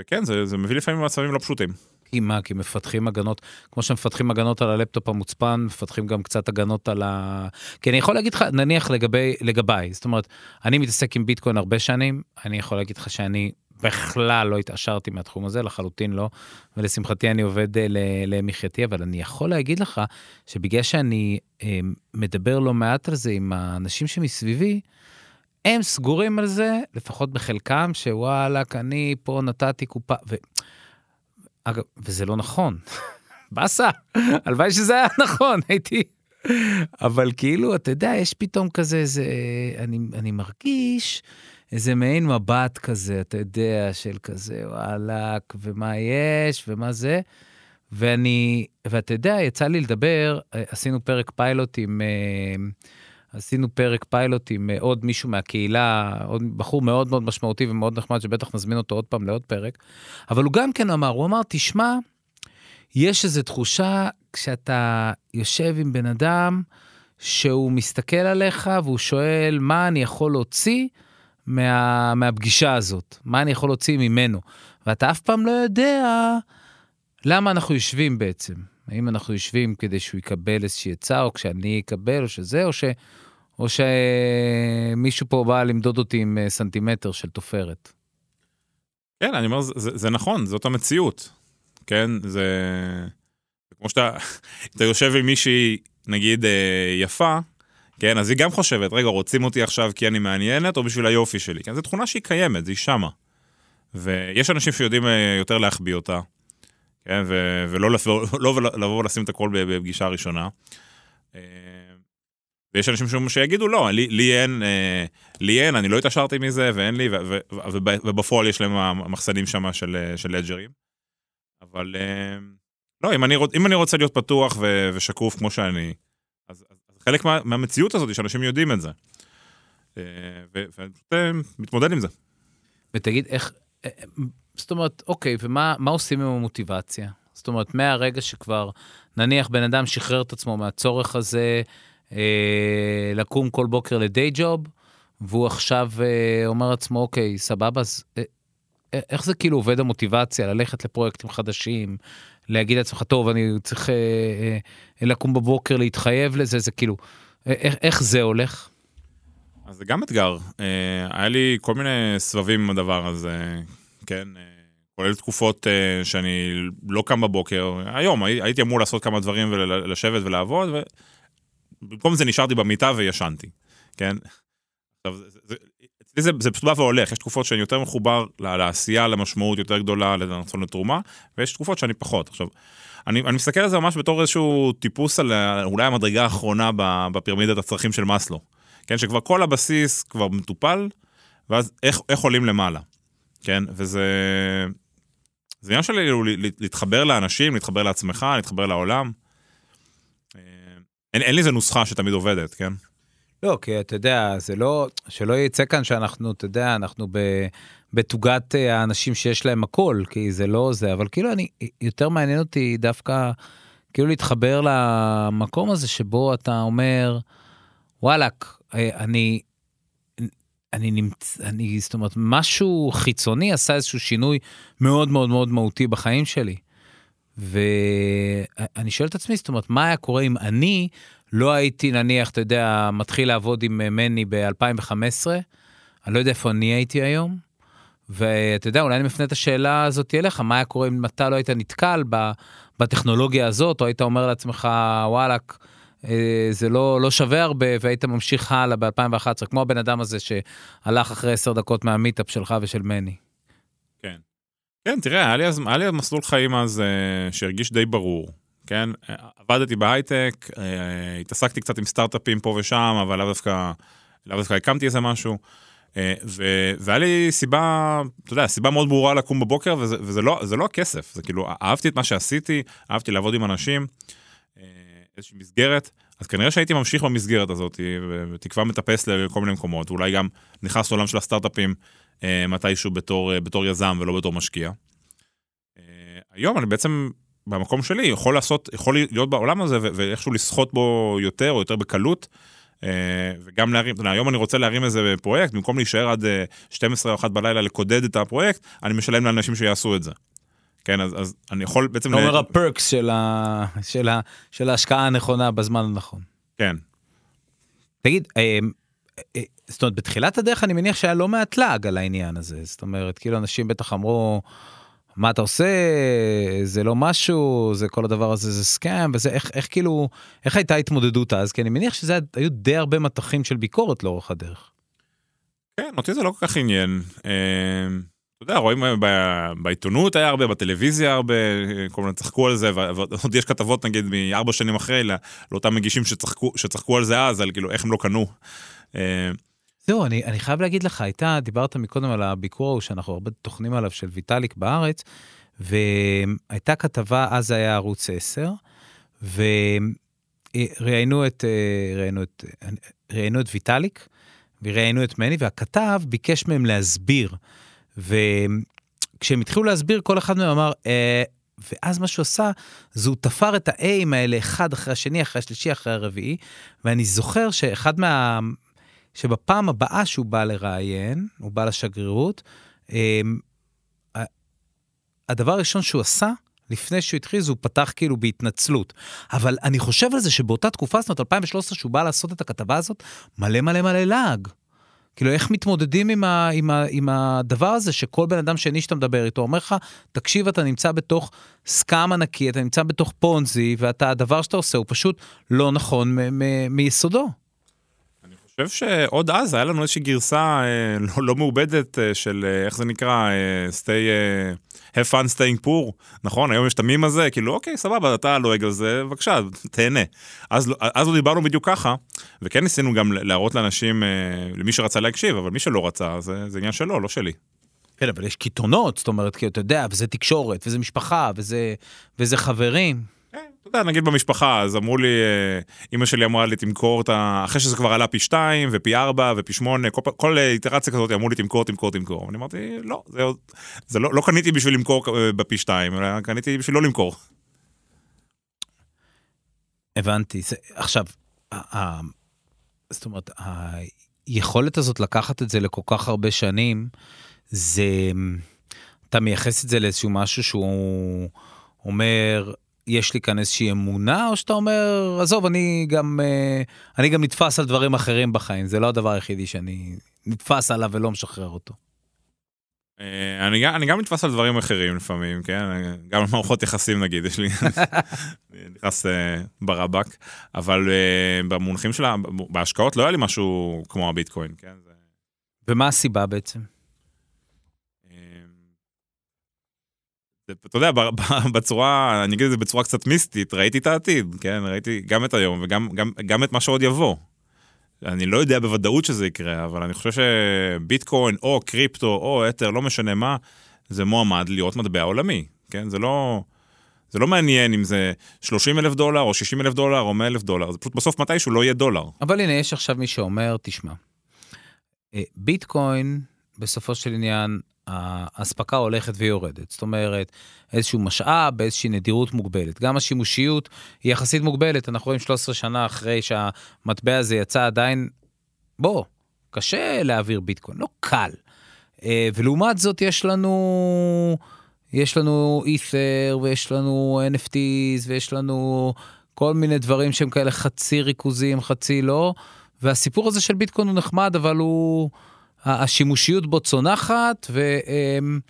וכן, זה, זה מביא לפעמים למצבים לא פשוטים. כי מה? כי מפתחים הגנות, כמו שמפתחים הגנות על הלפטופ המוצפן, מפתחים גם קצת הגנות על ה... כי אני יכול להגיד לך, נניח לגבי, לגביי, זאת אומרת, אני מתעסק עם ביטקוין הרבה שנים, אני יכול להגיד לך שאני בכלל לא התעשרתי מהתחום הזה, לחלוטין לא, ולשמחתי אני עובד אה, למחייתי, אבל אני יכול להגיד לך שבגלל שאני אה, מדבר לא מעט על זה עם האנשים שמסביבי, הם סגורים על זה, לפחות בחלקם, שוואלאק, אני פה נתתי קופה, ו... אגב, וזה לא נכון. באסה, הלוואי שזה היה נכון, הייתי... אבל כאילו, אתה יודע, יש פתאום כזה איזה... אני, אני מרגיש איזה מעין מבט כזה, אתה יודע, של כזה, וואלאק, ומה יש, ומה זה. ואני, ואתה יודע, יצא לי לדבר, אה, עשינו פרק פיילוט עם... אה, עשינו פרק פיילוט עם אה, עוד מישהו מהקהילה, עוד בחור מאוד מאוד משמעותי ומאוד נחמד, שבטח נזמין אותו עוד פעם לעוד פרק. אבל הוא גם כן אמר, הוא אמר, תשמע, יש איזו תחושה כשאתה יושב עם בן אדם שהוא מסתכל עליך והוא שואל, מה אני יכול להוציא מה, מהפגישה הזאת? מה אני יכול להוציא ממנו? ואתה אף פעם לא יודע למה אנחנו יושבים בעצם. האם אנחנו יושבים כדי שהוא יקבל איזושהי עצה, או כשאני אקבל, או שזה, או, ש... או שמישהו פה בא למדוד אותי עם אה, סנטימטר של תופרת. כן, אני אומר, זה, זה, זה נכון, זאת המציאות. כן, זה... זה כמו שאתה אתה יושב עם מישהי, נגיד, אה, יפה, כן, אז היא גם חושבת, רגע, רוצים אותי עכשיו כי אני מעניינת, או בשביל היופי שלי? כן, זו תכונה שהיא קיימת, היא שמה. ויש אנשים שיודעים אה, יותר להחביא אותה, כן, ו- ולא לבוא, לא לבוא ולשים את הכל בפגישה הראשונה. אה, ויש אנשים שיגידו לא, לי, לי אין, אה, לי אין, אני לא התעשרתי מזה ואין לי, ו, ו, ו, ובפועל יש להם מחסנים שם של, של לג'רים. אבל אה, לא, אם אני, רוצ, אם אני רוצה להיות פתוח ו, ושקוף כמו שאני, אז, אז חלק מה, מהמציאות הזאת שאנשים יודעים את זה. ואני פשוט מתמודד עם זה. ותגיד, איך, זאת אומרת, אוקיי, ומה עושים עם המוטיבציה? זאת אומרת, מהרגע שכבר, נניח בן אדם שחרר את עצמו מהצורך הזה, אה, לקום כל בוקר לדיי ג'וב, והוא עכשיו אה, אומר לעצמו, אוקיי, סבבה, אז אה, איך זה כאילו עובד המוטיבציה, ללכת לפרויקטים חדשים, להגיד לעצמך, טוב, אני צריך אה, אה, לקום בבוקר, להתחייב לזה, זה כאילו, איך, איך זה הולך? אז זה גם אתגר. אה, היה לי כל מיני סבבים עם הדבר הזה, כן, אה, כולל תקופות אה, שאני לא קם בבוקר. היום הייתי אמור לעשות כמה דברים ולשבת ולעבוד, ובמקום זה נשארתי במיטה וישנתי, כן? עכשיו, אצלי זה, זה פשוט בא והולך, יש תקופות שאני יותר מחובר לעשייה, למשמעות יותר גדולה, לרצון לתרומה, ויש תקופות שאני פחות. עכשיו, אני, אני מסתכל על זה ממש בתור איזשהו טיפוס על אולי המדרגה האחרונה בפירמידת הצרכים של מאסלו. כן, שכבר כל הבסיס כבר מטופל, ואז איך, איך עולים למעלה, כן? וזה... זה עניין שלי להתחבר לאנשים, להתחבר לעצמך, להתחבר לעולם. אה, אין, אין לי איזה נוסחה שתמיד עובדת, כן? לא, כי אתה יודע, זה לא, שלא יצא כאן שאנחנו, אתה יודע, אנחנו בתוגת אה, האנשים שיש להם הכל, כי זה לא זה, אבל כאילו אני, יותר מעניין אותי דווקא, כאילו להתחבר למקום הזה שבו אתה אומר, וואלאק, אה, אני, אני נמצא, אני, זאת אומרת, משהו חיצוני עשה איזשהו שינוי מאוד מאוד מאוד מהותי בחיים שלי. ואני שואל את עצמי, זאת אומרת, מה היה קורה אם אני לא הייתי, נניח, אתה יודע, מתחיל לעבוד עם מני ב-2015, אני לא יודע איפה אני הייתי היום, ואתה יודע, אולי אני מפנה את השאלה הזאת אליך, מה היה קורה אם אתה לא היית נתקל בטכנולוגיה הזאת, או היית אומר לעצמך, וואלאק, אה, זה לא, לא שווה הרבה, והיית ממשיך הלאה ב-2011, כמו הבן אדם הזה שהלך אחרי עשר דקות מהמיטאפ שלך ושל מני. כן. כן, תראה, היה לי, היה לי מסלול חיים אז uh, שהרגיש די ברור, כן? עבדתי בהייטק, התעסקתי קצת עם סטארט-אפים פה ושם, אבל לאו דווקא, לאו דווקא הקמתי איזה משהו. ו- והיה לי סיבה, אתה יודע, סיבה מאוד ברורה לקום בבוקר, וזה, וזה לא, לא הכסף, זה כאילו, אהבתי את מה שעשיתי, אהבתי לעבוד עם אנשים. איזושהי מסגרת, אז כנראה שהייתי ממשיך במסגרת הזאת, ותקווה מטפס לכל מיני מקומות, ואולי גם נכנס לעולם של הסטארט-אפים אה, מתישהו בתור, אה, בתור יזם ולא בתור משקיע. אה, היום אני בעצם במקום שלי יכול לעשות, יכול להיות בעולם הזה ואיכשהו לסחוט בו יותר או יותר בקלות. Uh, וגם להרים, אתה יודע, היום אני רוצה להרים איזה פרויקט, במקום להישאר עד uh, 12 או 1 בלילה לקודד את הפרויקט, אני משלם לאנשים שיעשו את זה. כן, אז, אז אני יכול בעצם... אתה אומר הפרקס של, ה... של, ה... של ההשקעה הנכונה בזמן הנכון. כן. תגיד, אה, אה, זאת אומרת, בתחילת הדרך אני מניח שהיה לא מעט לעג על העניין הזה. זאת אומרת, כאילו אנשים בטח אמרו, מה אתה עושה, זה לא משהו, זה כל הדבר הזה זה סקאם, וזה איך, איך כאילו, איך הייתה התמודדות אז? כי אני מניח שזה היו די הרבה מטחים של ביקורת לאורך הדרך. כן, אותי זה לא כל כך עניין. אה... אתה יודע, רואים בעיתונות היה הרבה, בטלוויזיה הרבה, כל מיני צחקו על זה, ועוד יש כתבות נגיד מארבע שנים אחרי, לאותם מגישים שצחקו, על זה אז, על כאילו איך הם לא קנו. אה, זהו, אני, חייב להגיד לך, הייתה, דיברת מקודם על הביקור ההוא שאנחנו הרבה טוחנים עליו של ויטאליק בארץ, והייתה כתבה, אז היה ערוץ 10, וראיינו את, אה, את, את ויטאליק, וראיינו את מני, והכתב ביקש מהם להסביר. וכשהם התחילו להסביר, כל אחד מהם אמר, אה, ואז מה שהוא עשה, זה הוא תפר את ה-Aים האלה אחד אחרי השני, אחרי השלישי, אחרי הרביעי, ואני זוכר שאחד מה... שבפעם הבאה שהוא בא לראיין, הוא בא לשגרירות, אה, הדבר הראשון שהוא עשה, לפני שהוא התחיל, הוא פתח כאילו בהתנצלות. אבל אני חושב על זה שבאותה תקופה, זאת אומרת, 2013, שהוא בא לעשות את הכתבה הזאת, מלא מלא מלא לעג. כאילו, איך מתמודדים עם, ה, עם, ה, עם הדבר הזה שכל בן אדם שני שאתה מדבר איתו אומר לך, תקשיב, אתה נמצא בתוך סקאם ענקי, אתה נמצא בתוך פונזי, ואתה, הדבר שאתה עושה הוא פשוט לא נכון מיסודו. חושב שעוד אז היה לנו איזושהי גרסה אה, לא, לא מעובדת אה, של, אה, איך זה נקרא, stay, have fun staying poor, נכון? היום יש את המים הזה, כאילו, אוקיי, סבבה, אתה לועג על זה, בבקשה, תהנה. אז, לא- אז לא דיברנו בדיוק ככה, וכן ניסינו גם להראות לאנשים, למי שרצה להקשיב, אבל מי שלא רצה, זה, זה עניין שלו, לא שלי. כן, אבל יש קיתונות, זאת אומרת, כי אתה יודע, וזה תקשורת, וזה משפחה, וזה, וזה חברים. אתה יודע, נגיד במשפחה, אז אמרו לי, אה, אימא שלי אמרה לי, תמכור את ה... אחרי שזה כבר עלה פי 2 ופי 4 ופי 8, כל, כל אה, איטרציה כזאת אמרו לי, תמכור, תמכור, תמכור. אני אמרתי, לא, זה, זה לא, לא קניתי בשביל למכור אה, בפי 2, אלא קניתי בשביל לא למכור. הבנתי. זה, עכשיו, ה- זאת אומרת, היכולת הזאת לקחת את זה לכל כך הרבה שנים, זה... אתה מייחס את זה לאיזשהו משהו שהוא אומר, יש לי כאן איזושהי אמונה, או שאתה אומר, עזוב, אני גם, אה, אני גם נתפס על דברים אחרים בחיים, זה לא הדבר היחידי שאני נתפס עליו ולא משחרר אותו. אה, אני, גם- אני גם נתפס על דברים אחרים לפעמים, כן? גם על מערכות יחסים נגיד, יש לי... [laughs] נכנס אה, ברבק, אבל אה, במונחים שלה, בהשקעות לא היה לי משהו כמו הביטקוין, כן? ומה הסיבה בעצם? אמ, זה- אתה יודע, [laughs] בצורה, אני אגיד את זה בצורה קצת מיסטית, ראיתי את העתיד, כן? ראיתי גם את היום וגם גם, גם את מה שעוד יבוא. אני לא יודע בוודאות שזה יקרה, אבל אני חושב שביטקוין או קריפטו או אתר, לא משנה מה, זה מועמד להיות מטבע עולמי, כן? זה לא... זה לא מעניין אם זה 30 אלף דולר או 60 אלף דולר או 100 אלף דולר, זה פשוט בסוף מתישהו לא יהיה דולר. אבל הנה, יש עכשיו מי שאומר, תשמע, אה, ביטקוין, בסופו של עניין, האספקה הולכת ויורדת. זאת אומרת, איזשהו משאב באיזושהי נדירות מוגבלת. גם השימושיות היא יחסית מוגבלת. אנחנו רואים 13 שנה אחרי שהמטבע הזה יצא עדיין, בוא, קשה להעביר ביטקוין, לא קל. אה, ולעומת זאת יש לנו, יש לנו אית'ר ויש לנו NFTs ויש לנו כל מיני דברים שהם כאלה חצי ריכוזיים, חצי לא. והסיפור הזה של ביטקוין הוא נחמד, אבל הוא... השימושיות בו צונחת, ו, אמ,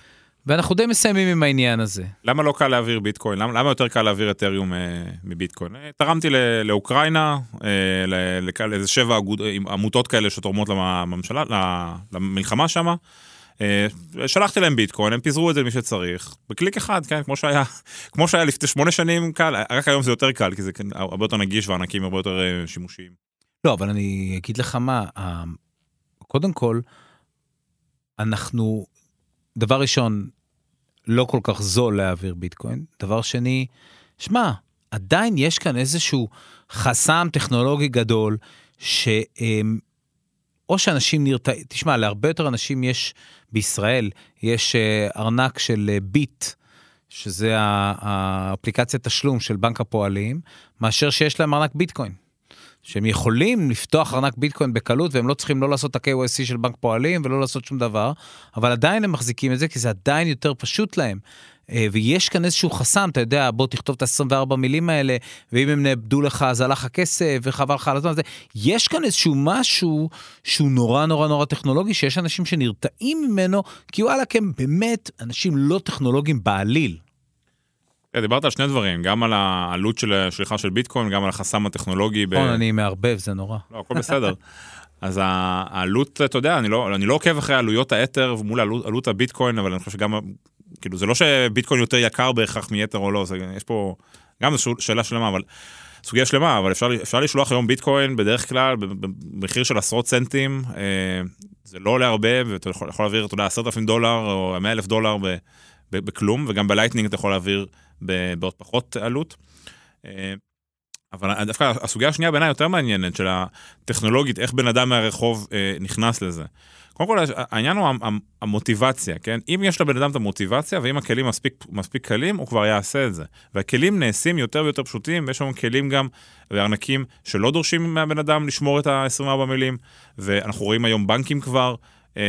ואנחנו די מסיימים עם העניין הזה. למה לא קל להעביר ביטקוין? למה, למה יותר קל להעביר אתריום אה, מביטקוין? אה, תרמתי ל, לאוקראינה, אה, לאיזה שבע אגוד, עמותות כאלה שתורמות לממשלה, למלחמה שם. אה, שלחתי להם ביטקוין, הם פיזרו את זה למי שצריך, בקליק אחד, כן, כמו שהיה, [laughs] כמו שהיה לפני שמונה שנים קל, רק היום זה יותר קל, כי זה כן, הרבה יותר נגיש והענקים הרבה יותר אה, שימושיים. לא, אבל אני אגיד לך מה, קודם כל, אנחנו, דבר ראשון, לא כל כך זול להעביר ביטקוין. דבר שני, שמע, עדיין יש כאן איזשהו חסם טכנולוגי גדול, שהם, או שאנשים נרתעים, תשמע, להרבה יותר אנשים יש, בישראל, יש אה, ארנק של אה, ביט, שזה האפליקציית תשלום של בנק הפועלים, מאשר שיש להם ארנק ביטקוין. שהם יכולים לפתוח ארנק ביטקוין בקלות והם לא צריכים לא לעשות את ה-KYC של בנק פועלים ולא לעשות שום דבר, אבל עדיין הם מחזיקים את זה כי זה עדיין יותר פשוט להם. אה, ויש כאן איזשהו חסם, אתה יודע, בוא תכתוב את ה-24 מילים האלה, ואם הם נאבדו לך אז הלך הכסף וחבל לך על הזמן הזה. יש כאן איזשהו משהו שהוא נורא נורא נורא טכנולוגי, שיש אנשים שנרתעים ממנו, כי וואלכ הם באמת אנשים לא טכנולוגיים בעליל. כן, דיברת על שני דברים, גם על העלות של השליחה של ביטקוין, גם על החסם הטכנולוגי. ב- נכון, אני מערבב, זה נורא. לא, הכל בסדר. [laughs] אז העלות, אתה יודע, אני לא, אני לא עוקב אחרי עלויות האתר מול עלות, עלות הביטקוין, אבל אני חושב שגם, כאילו, זה לא שביטקוין יותר יקר בהכרח מיתר או לא, זה, יש פה, גם זו שאלה שלמה, אבל, סוגיה שלמה, אבל אפשר, אפשר לשלוח היום ביטקוין בדרך כלל במחיר של עשרות סנטים, אה, זה לא עולה הרבה, ואתה יכול, יכול להעביר, אתה יודע, עשרת אלפים דולר או מאה אלף דולר ב, ב, בכלום, וגם בלייטנינג אתה יכול להעביר בעוד פחות עלות. אה, אבל דווקא הסוגיה השנייה בעיניי יותר מעניינת, של הטכנולוגית, איך בן אדם מהרחוב אה, נכנס לזה. קודם כל, העניין הוא המ- המוטיבציה, כן? אם יש לבן אדם את המוטיבציה, ואם הכלים מספיק, מספיק קלים, הוא כבר יעשה את זה. והכלים נעשים יותר ויותר פשוטים, ויש לנו כלים גם, וארנקים שלא דורשים מהבן אדם לשמור את ה-24 מילים, ואנחנו רואים היום בנקים כבר, אה,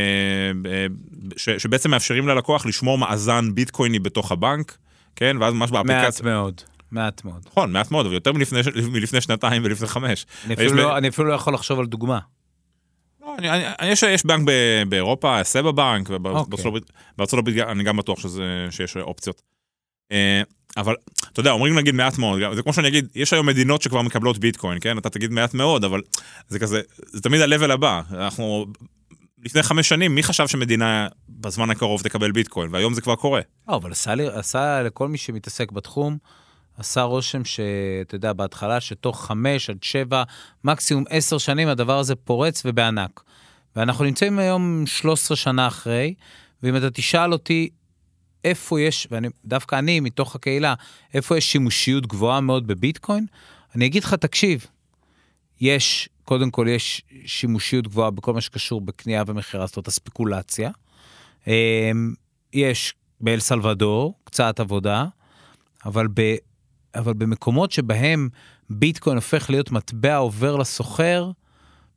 ש, שבעצם מאפשרים ללקוח לשמור מאזן ביטקויני בתוך הבנק, כן? ואז ממש באפליקציה... מעט מאוד, מעט מאוד. נכון, מעט מאוד, אבל יותר מלפני, מלפני שנתיים ולפני חמש. אני אפילו, ב- לא, אני אפילו לא יכול לחשוב על דוגמה. לא, אני, אני, אני, יש, יש בנק ב, באירופה, סבא בנק, אוקיי. ובארצות הברית, בארצות הברית אני גם בטוח שזה, שיש אופציות. אה, אבל, אתה יודע, אומרים נגיד מעט מאוד, זה כמו שאני אגיד, יש היום מדינות שכבר מקבלות ביטקוין, כן? אתה תגיד מעט מאוד, אבל זה כזה, זה תמיד ה-level הבא. אנחנו, לפני חמש שנים, מי חשב שמדינה בזמן הקרוב תקבל ביטקוין? והיום זה כבר קורה. לא, אבל עשה, לי, עשה לכל מי שמתעסק בתחום, עשה רושם שאתה יודע, בהתחלה, שתוך חמש עד שבע, מקסימום עשר שנים, הדבר הזה פורץ ובענק. ואנחנו נמצאים היום 13 שנה אחרי, ואם אתה תשאל אותי איפה יש, ודווקא אני, מתוך הקהילה, איפה יש שימושיות גבוהה מאוד בביטקוין, אני אגיד לך, תקשיב, יש, קודם כל יש שימושיות גבוהה בכל מה שקשור בקנייה ומכירה, זאת אומרת, הספקולציה. אמ, יש באל סלבדור קצת עבודה, אבל, ב, אבל במקומות שבהם ביטקוין הופך להיות מטבע עובר לסוחר,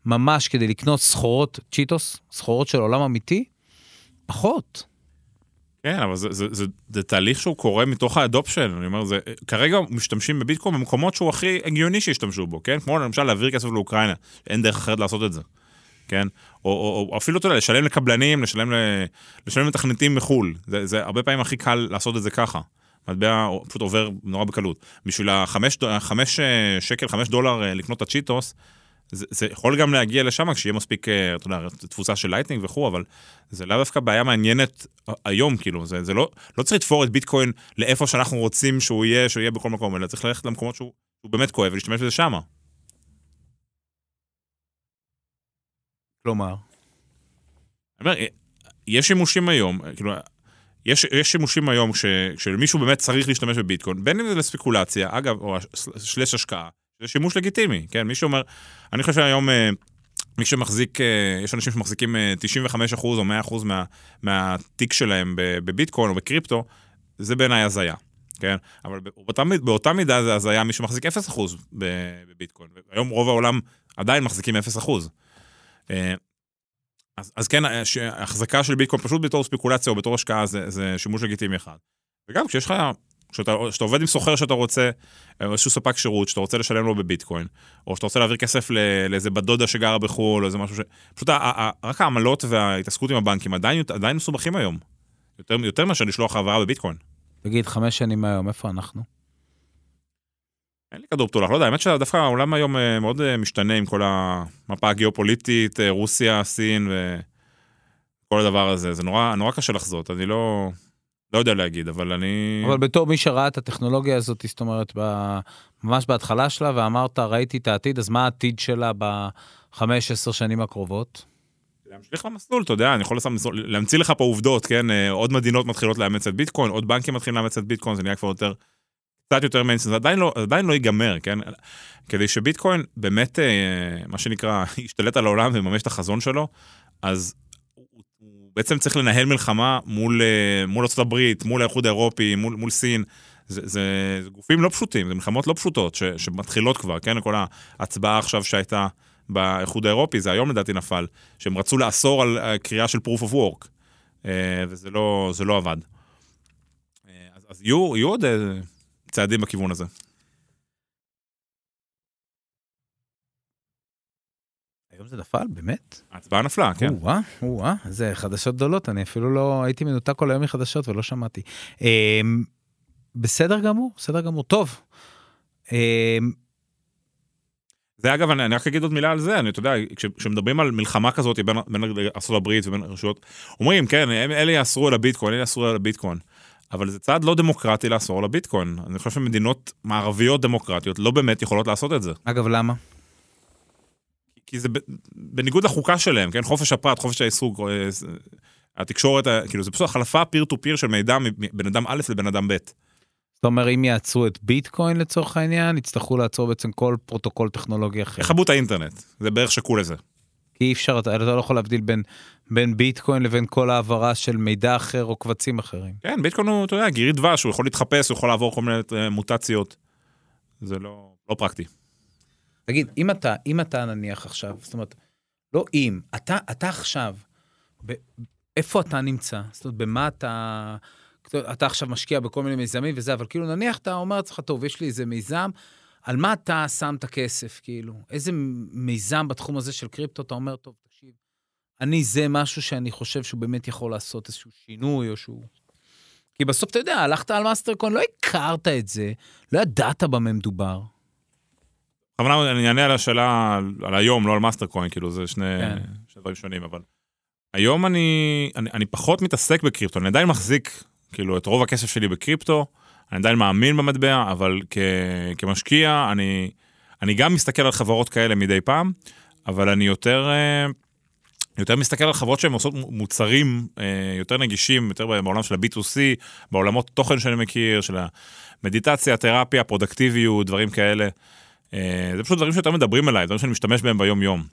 ממש כדי לקנות סחורות, צ'יטוס, סחורות של עולם אמיתי, פחות. כן, אבל זה, זה, זה, זה תהליך שהוא קורה מתוך האדופשן, אני אומר, זה, כרגע משתמשים בביטקוין במקומות שהוא הכי הגיוני שישתמשו בו, כן? כמו למשל להעביר כסף לאוקראינה, אין דרך אחרת לעשות את זה, כן? או, או, או אפילו, אתה יודע, לשלם לקבלנים, לשלם, לשלם לתכנתים מחו"ל, זה, זה הרבה פעמים הכי קל לעשות את זה ככה. מטבע פשוט עובר נורא בקלות. בשביל החמש אה, שקל, חמש דולר אה, לקנות את הצ'יטוס, זה, זה יכול גם להגיע לשם כשיהיה מספיק, אה, אתה יודע, תפוצה של לייטנינג וכו', אבל זה לאו דווקא בעיה מעניינת היום, כאילו, זה, זה לא, לא צריך לתפור את ביטקוין לאיפה שאנחנו רוצים שהוא יהיה, שהוא יהיה בכל מקום, אלא צריך ללכת למקומות שהוא, שהוא באמת כואב ולהשתמש בזה שמה. כלומר? אני אומר, יש שימושים היום, כאילו, יש, יש שימושים היום כשמישהו באמת צריך להשתמש בביטקוין, בין אם זה לספקולציה, אגב, או שלש השקעה, זה שימוש לגיטימי, כן? מישהו אומר, אני חושב שהיום אה, מי שמחזיק, אה, יש אנשים שמחזיקים 95% אה, או 100% מה, מהתיק שלהם בביטקוין או בקריפטו, זה בעיניי הזיה, כן? אבל באותה, באותה מידה זה הזיה מי שמחזיק 0% בביטקוין. היום רוב העולם עדיין מחזיקים 0%. אז, אז כן, החזקה של ביטקוין פשוט בתור ספקולציה או בתור השקעה זה, זה שימוש לגיטימי אחד. וגם כשיש לך כשאתה, כשאתה עובד עם סוחר שאתה רוצה, או איזשהו ספק שירות שאתה רוצה לשלם לו בביטקוין, או שאתה רוצה להעביר כסף לאיזה בת דודה שגרה בחו"ל, או איזה משהו ש... פשוט רק העמלות וההתעסקות עם הבנקים עדיין, עדיין מסובכים היום. יותר, יותר מאשר לשלוח העברה בביטקוין. תגיד, חמש שנים מהיום, איפה אנחנו? אין לי כדור פתולח, לא יודע, האמת שדווקא העולם היום אה, מאוד אה, משתנה עם כל המפה הגיאופוליטית, אה, רוסיה, סין וכל הדבר הזה, זה נורא, נורא קשה לחזות, אני לא... לא יודע להגיד, אבל אני... אבל בתור מי שראה את הטכנולוגיה הזאת, זאת אומרת, ב... ממש בהתחלה שלה, ואמרת, ראיתי את העתיד, אז מה העתיד שלה בחמש, עשר שנים הקרובות? להמשיך למסלול, אתה יודע, אני יכול להמציא לך פה עובדות, כן? אה, עוד מדינות מתחילות לאמץ את ביטקוין, עוד בנקים מתחילים לאמץ את ביטקוין, זה נהיה כבר יותר, קצת יותר מיינסטר, זה עדיין לא, עדיין לא ייגמר, כן? כדי שביטקוין באמת, אה, מה שנקרא, [laughs] ישתלט על העולם ויממש את החזון שלו, אז בעצם צריך לנהל מלחמה מול, אה, מול הברית, מול האיחוד האירופי, מול, מול סין. זה, זה, זה גופים לא פשוטים, זה מלחמות לא פשוטות ש, שמתחילות כבר, כן? כל ההצבעה עכשיו שהייתה באיחוד האירופי, זה היום לדעתי נפל, שהם רצו לאסור על קריאה של proof of work, אה, וזה לא, לא עבד. אה, אז, אז יהיו, יהיו עוד צעדים בכיוון הזה. היום זה נפל, באמת? ההצבעה נפלה, כן. או-אה, או-אה, זה חדשות גדולות, אני אפילו לא הייתי מנותק כל היום מחדשות ולא שמעתי. אמ, בסדר גמור, בסדר גמור, טוב. אמ, זה אגב, אני, אני רק אגיד עוד מילה על זה, אני, אתה יודע, כשמדברים על מלחמה כזאת בין, בין הברית ובין רשויות, אומרים, כן, אלה יאסרו על הביטקוין, אלה יאסרו על הביטקוין. אבל זה צעד לא דמוקרטי לאסור על הביטקוין. אני חושב שמדינות מערביות דמוקרטיות לא באמת יכולות לעשות את זה. אגב, למה? כי זה בניגוד לחוקה שלהם, כן? חופש הפרט, חופש העיסוק, אה, התקשורת, כאילו זה פשוט החלפה peer to peer של מידע מבן אדם א' לבן אדם ב'. זאת אומרת, אם יעצרו את ביטקוין לצורך העניין, יצטרכו לעצור בעצם כל פרוטוקול טכנולוגי אחר. יכבו את האינטרנט, זה בערך שקול לזה. כי אי אפשר, אתה, אתה לא יכול להבדיל בין, בין ביטקוין לבין כל העברה של מידע אחר או קבצים אחרים. כן, ביטקוין הוא, אתה יודע, גירית דבש, הוא יכול להתחפש, הוא יכול לעבור כל מיני אה, מוטציות. זה לא, לא פרקטי. תגיד, אם אתה, אם אתה נניח עכשיו, זאת אומרת, לא אם, אתה, אתה עכשיו, ב, איפה אתה נמצא? זאת אומרת, במה אתה... אתה עכשיו משקיע בכל מיני מיזמים וזה, אבל כאילו נניח אתה אומר לעצמך, טוב, יש לי איזה מיזם, על מה אתה שם את הכסף, כאילו? איזה מיזם בתחום הזה של קריפטו אתה אומר, טוב, תקשיב, אני זה משהו שאני חושב שהוא באמת יכול לעשות איזשהו שינוי או שהוא... כי בסוף, אתה יודע, הלכת על Mastercoin, לא הכרת את זה, לא ידעת במה מדובר. בכוונה אני אענה על השאלה על, היום, לא על Mastercoin, כאילו זה שני, כן. שני דברים שונים, אבל היום אני, אני, אני פחות מתעסק בקריפטו, אני עדיין מחזיק כאילו את רוב הכסף שלי בקריפטו, אני עדיין מאמין במטבע, אבל כ, כמשקיע אני, אני גם מסתכל על חברות כאלה מדי פעם, אבל אני יותר, אה, יותר מסתכל על חברות שהן עושות מוצרים אה, יותר נגישים, יותר בעולם של ה-B2C, בעולמות תוכן שאני מכיר, של המדיטציה, תרפיה, פרודקטיביות, דברים כאלה. אה, זה פשוט דברים שיותר מדברים אליי, דברים שאני משתמש בהם ביום-יום.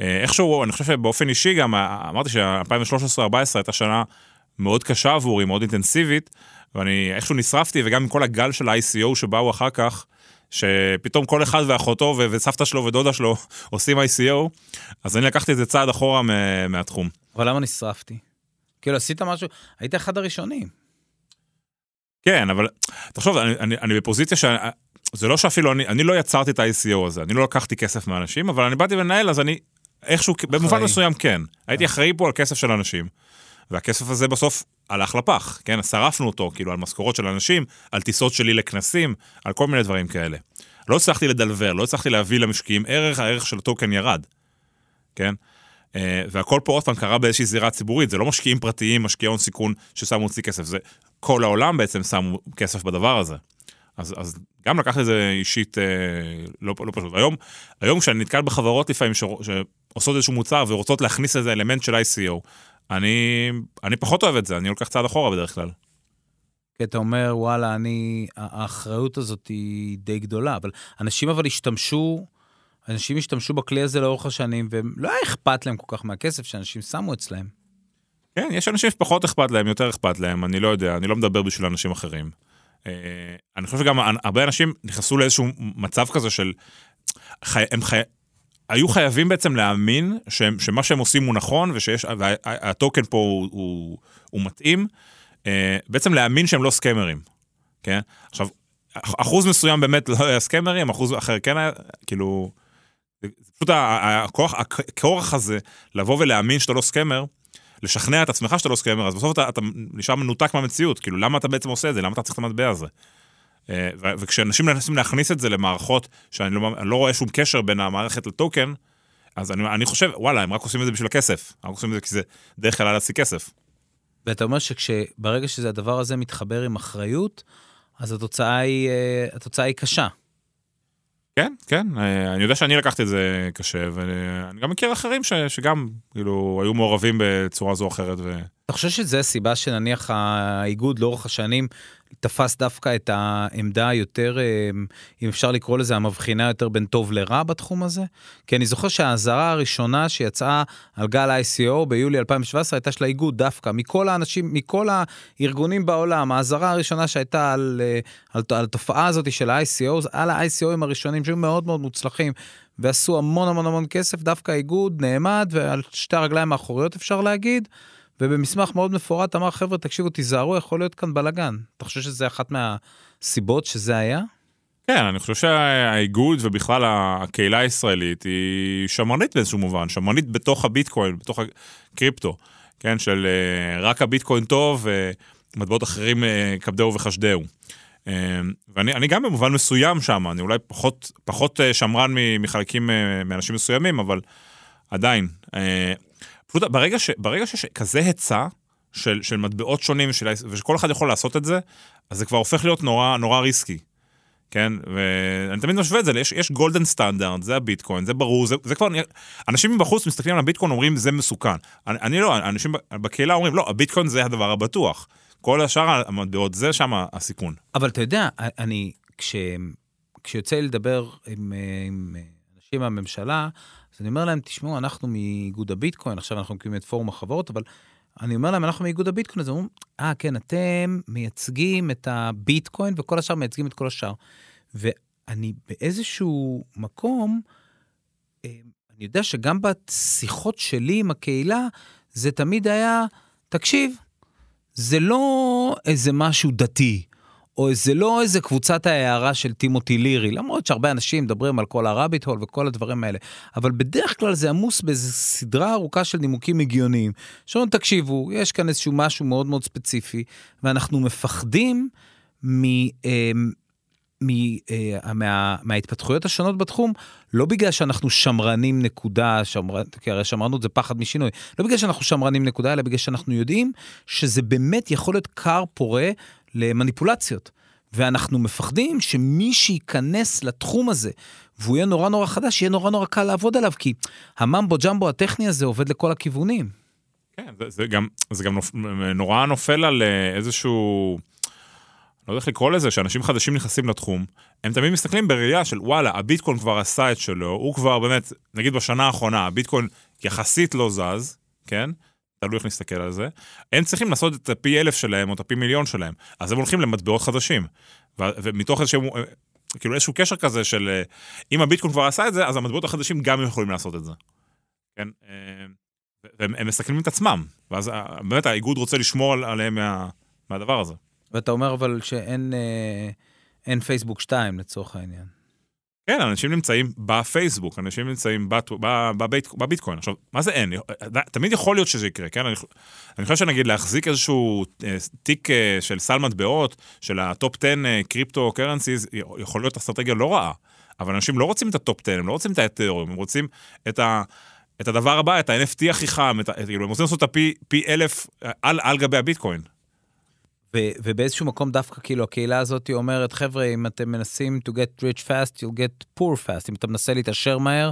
אה, איכשהו, אני חושב שבאופן אישי גם, אה, אמרתי ש-2013-2014 הייתה שנה מאוד קשה עבורי, מאוד אינטנסיבית, ואני איכשהו נשרפתי, וגם עם כל הגל של ה-ICO שבאו אחר כך, שפתאום כל אחד ואחותו וסבתא שלו ודודה שלו [laughs] עושים ICO, אז אני לקחתי את זה צעד אחורה מ- מהתחום. אבל למה נשרפתי? כאילו, עשית משהו, היית אחד הראשונים. כן, אבל תחשוב, אני, אני, אני בפוזיציה ש... זה לא שאפילו אני, אני לא יצרתי את ה-ICO הזה, אני לא לקחתי כסף מאנשים, אבל אני באתי לנהל, אז אני איכשהו, אחראי. במובן מסוים כן. הייתי אחראי פה על כסף של אנשים, והכסף הזה בסוף הלך לפח, כן? שרפנו אותו, כאילו, על משכורות של אנשים, על טיסות שלי לכנסים, על כל מיני דברים כאלה. לא הצלחתי לדלבר, לא הצלחתי להביא למשקיעים ערך, הערך של הטוקן ירד, כן? Uh, והכל פה עוד פעם קרה באיזושהי זירה ציבורית, זה לא משקיעים פרטיים, משקיעי הון סיכון ששמו אצלי כסף, זה כל העולם בעצם שמו כסף בדבר הזה. אז, אז גם לקחת את זה אישית אה, לא, לא פשוט. היום, היום כשאני נתקל בחברות לפעמים ש, שעושות איזשהו מוצר ורוצות להכניס איזה אלמנט של ICO, אני, אני פחות אוהב את זה, אני לוקח צעד אחורה בדרך כלל. כי אתה אומר, וואלה, אני, האחריות הזאת היא די גדולה, אבל אנשים אבל השתמשו, אנשים השתמשו בכלי הזה לאורך השנים, ולא היה אכפת להם כל כך מהכסף שאנשים שמו אצלהם. כן, יש אנשים שפחות אכפת להם, יותר אכפת להם, אני לא יודע, אני לא מדבר בשביל אנשים אחרים. אה, אני חושב שגם הרבה אנשים נכנסו לאיזשהו מצב כזה של, חי, הם חי, היו חייבים בעצם להאמין שהם, שמה שהם עושים הוא נכון ושיש, והטוקן פה הוא, הוא, הוא מתאים, אה, בעצם להאמין שהם לא סקמרים, כן? עכשיו, אחוז מסוים באמת לא היה סקמרים, אחוז אחר כן היה, כאילו, פשוט הכוח, הכורח הזה לבוא ולהאמין שאתה לא scammer, לשכנע את עצמך שאתה לא scammer, אז בסוף אתה, אתה נשאר מנותק מהמציאות, כאילו למה אתה בעצם עושה את זה, למה אתה צריך את המטבע הזה? אה, וכשאנשים מנסים להכניס את זה למערכות שאני לא, לא רואה שום קשר בין המערכת לטוקן, אז אני, אני חושב, וואלה, הם רק עושים את זה בשביל הכסף, הם רק עושים את זה כי זה דרך כלל להשיג כסף. ואתה אומר שברגע שהדבר הזה מתחבר עם אחריות, אז התוצאה היא, אה, התוצאה היא קשה. כן, כן, אה, אני יודע שאני לקחתי את זה קשה, ואני גם מכיר אחרים ש, שגם, כאילו, היו מעורבים בצורה זו או אחרת. ו... אתה חושב שזה הסיבה שנניח האיגוד לאורך השנים תפס דווקא את העמדה היותר, אה, אם אפשר לקרוא לזה, המבחינה יותר בין טוב לרע בתחום הזה? כי אני זוכר שהאזהרה הראשונה שיצאה על גל ה-ICO ביולי 2017 הייתה של האיגוד דווקא, מכל האנשים, מכל הארגונים בעולם, האזהרה הראשונה שהייתה על, אה, על, על התופעה הזאת של ה-ICO, על ה-ICOים הראשונים שהיו מאוד מאוד מוצלחים. ועשו המון המון המון כסף, דווקא האיגוד נעמד ועל שתי הרגליים האחוריות אפשר להגיד, ובמסמך מאוד מפורט אמר, חבר'ה, תקשיבו, תיזהרו, יכול להיות כאן בלאגן. אתה חושב שזה אחת מהסיבות שזה היה? כן, אני חושב שהאיגוד ובכלל הקהילה הישראלית היא שמרנית באיזשהו מובן, שמרנית בתוך הביטקוין, בתוך הקריפטו, כן, של אה, רק הביטקוין טוב ומטבעות אחרים אה, כבדהו וחשדהו. אה, ואני גם במובן מסוים שם, אני אולי פחות, פחות שמרן מחלקים מאנשים מסוימים, אבל עדיין. פשוט ברגע, ש, ברגע שיש כזה היצע של, של מטבעות שונים של, ושכל אחד יכול לעשות את זה, אז זה כבר הופך להיות נורא, נורא ריסקי. כן, ואני תמיד משווה את זה, יש, יש גולדן סטנדרט, זה הביטקוין, זה ברור, זה, זה כבר, אנשים מבחוץ מסתכלים על הביטקוין, אומרים זה מסוכן. אני, אני לא, אנשים בקהילה אומרים, לא, הביטקוין זה הדבר הבטוח. כל השאר המטבעות, זה שם הסיכון. אבל אתה יודע, אני, כש, כשיוצא לי לדבר עם, עם אנשים מהממשלה, אז אני אומר להם, תשמעו, אנחנו מאיגוד הביטקוין, עכשיו אנחנו מקימים את פורום החברות, אבל אני אומר להם, אנחנו מאיגוד הביטקוין, אז אומרים, אה, כן, אתם מייצגים את הביטקוין וכל השאר מייצגים את כל השאר. ואני באיזשהו מקום, אה, אני יודע שגם בשיחות שלי עם הקהילה, זה תמיד היה, תקשיב, זה לא איזה משהו דתי, או זה לא איזה קבוצת ההערה של טימותי לירי, למרות שהרבה אנשים מדברים על כל הרביט הול וכל הדברים האלה, אבל בדרך כלל זה עמוס באיזו סדרה ארוכה של נימוקים הגיוניים. שאומרים, תקשיבו, יש כאן איזשהו משהו מאוד מאוד ספציפי, ואנחנו מפחדים מ... אה, מה, מההתפתחויות השונות בתחום, לא בגלל שאנחנו שמרנים נקודה, שמר, כי הרי שמרנות זה פחד משינוי, לא בגלל שאנחנו שמרנים נקודה, אלא בגלל שאנחנו יודעים שזה באמת יכול להיות כר פורה למניפולציות. ואנחנו מפחדים שמי שייכנס לתחום הזה, והוא יהיה נורא נורא חדש, יהיה נורא נורא קל לעבוד עליו, כי הממבו ג'מבו הטכני הזה עובד לכל הכיוונים. כן, זה, זה גם, זה גם נופ, נורא נופל על אה, איזשהו... לא יודע איך לקרוא לזה, שאנשים חדשים נכנסים לתחום, הם תמיד מסתכלים בראייה של וואלה, הביטקוין כבר עשה את שלו, הוא כבר באמת, נגיד בשנה האחרונה, הביטקוין יחסית לא זז, כן? תלוי איך נסתכל על זה. הם צריכים לעשות את הפי אלף שלהם או את הפי מיליון שלהם, אז הם הולכים למטבעות חדשים. ו- ומתוך איזשהו, כאילו איזשהו קשר כזה של אם הביטקוין כבר עשה את זה, אז המטבעות החדשים גם יכולים לעשות את זה. כן? והם מסכנים את עצמם, ואז באמת האיגוד רוצה לשמור עליהם מה, מהדבר הזה. ואתה אומר אבל שאין אה, אין פייסבוק 2 לצורך העניין. כן, אנשים נמצאים בפייסבוק, אנשים נמצאים בט, בבית, בביטקוין. עכשיו, מה זה אין? תמיד יכול להיות שזה יקרה, כן? אני, אני חושב שנגיד להחזיק איזשהו אה, תיק אה, של סל מטבעות, של ה top 10 cryptocurrencies, יכול להיות אסטרטגיה לא רעה. אבל אנשים לא רוצים את ה top 10, הם לא רוצים את האתרים, הם רוצים את ה... את הדבר הבא, את ה-NFT הכי חם, את, כאילו, הם רוצים לעשות את הפי פי אלף על, על גבי הביטקוין. ו- ובאיזשהו מקום דווקא כאילו הקהילה הזאת אומרת, חבר'ה, אם אתם מנסים to get rich fast, you'll get poor fast. אם אתה מנסה להתעשר מהר,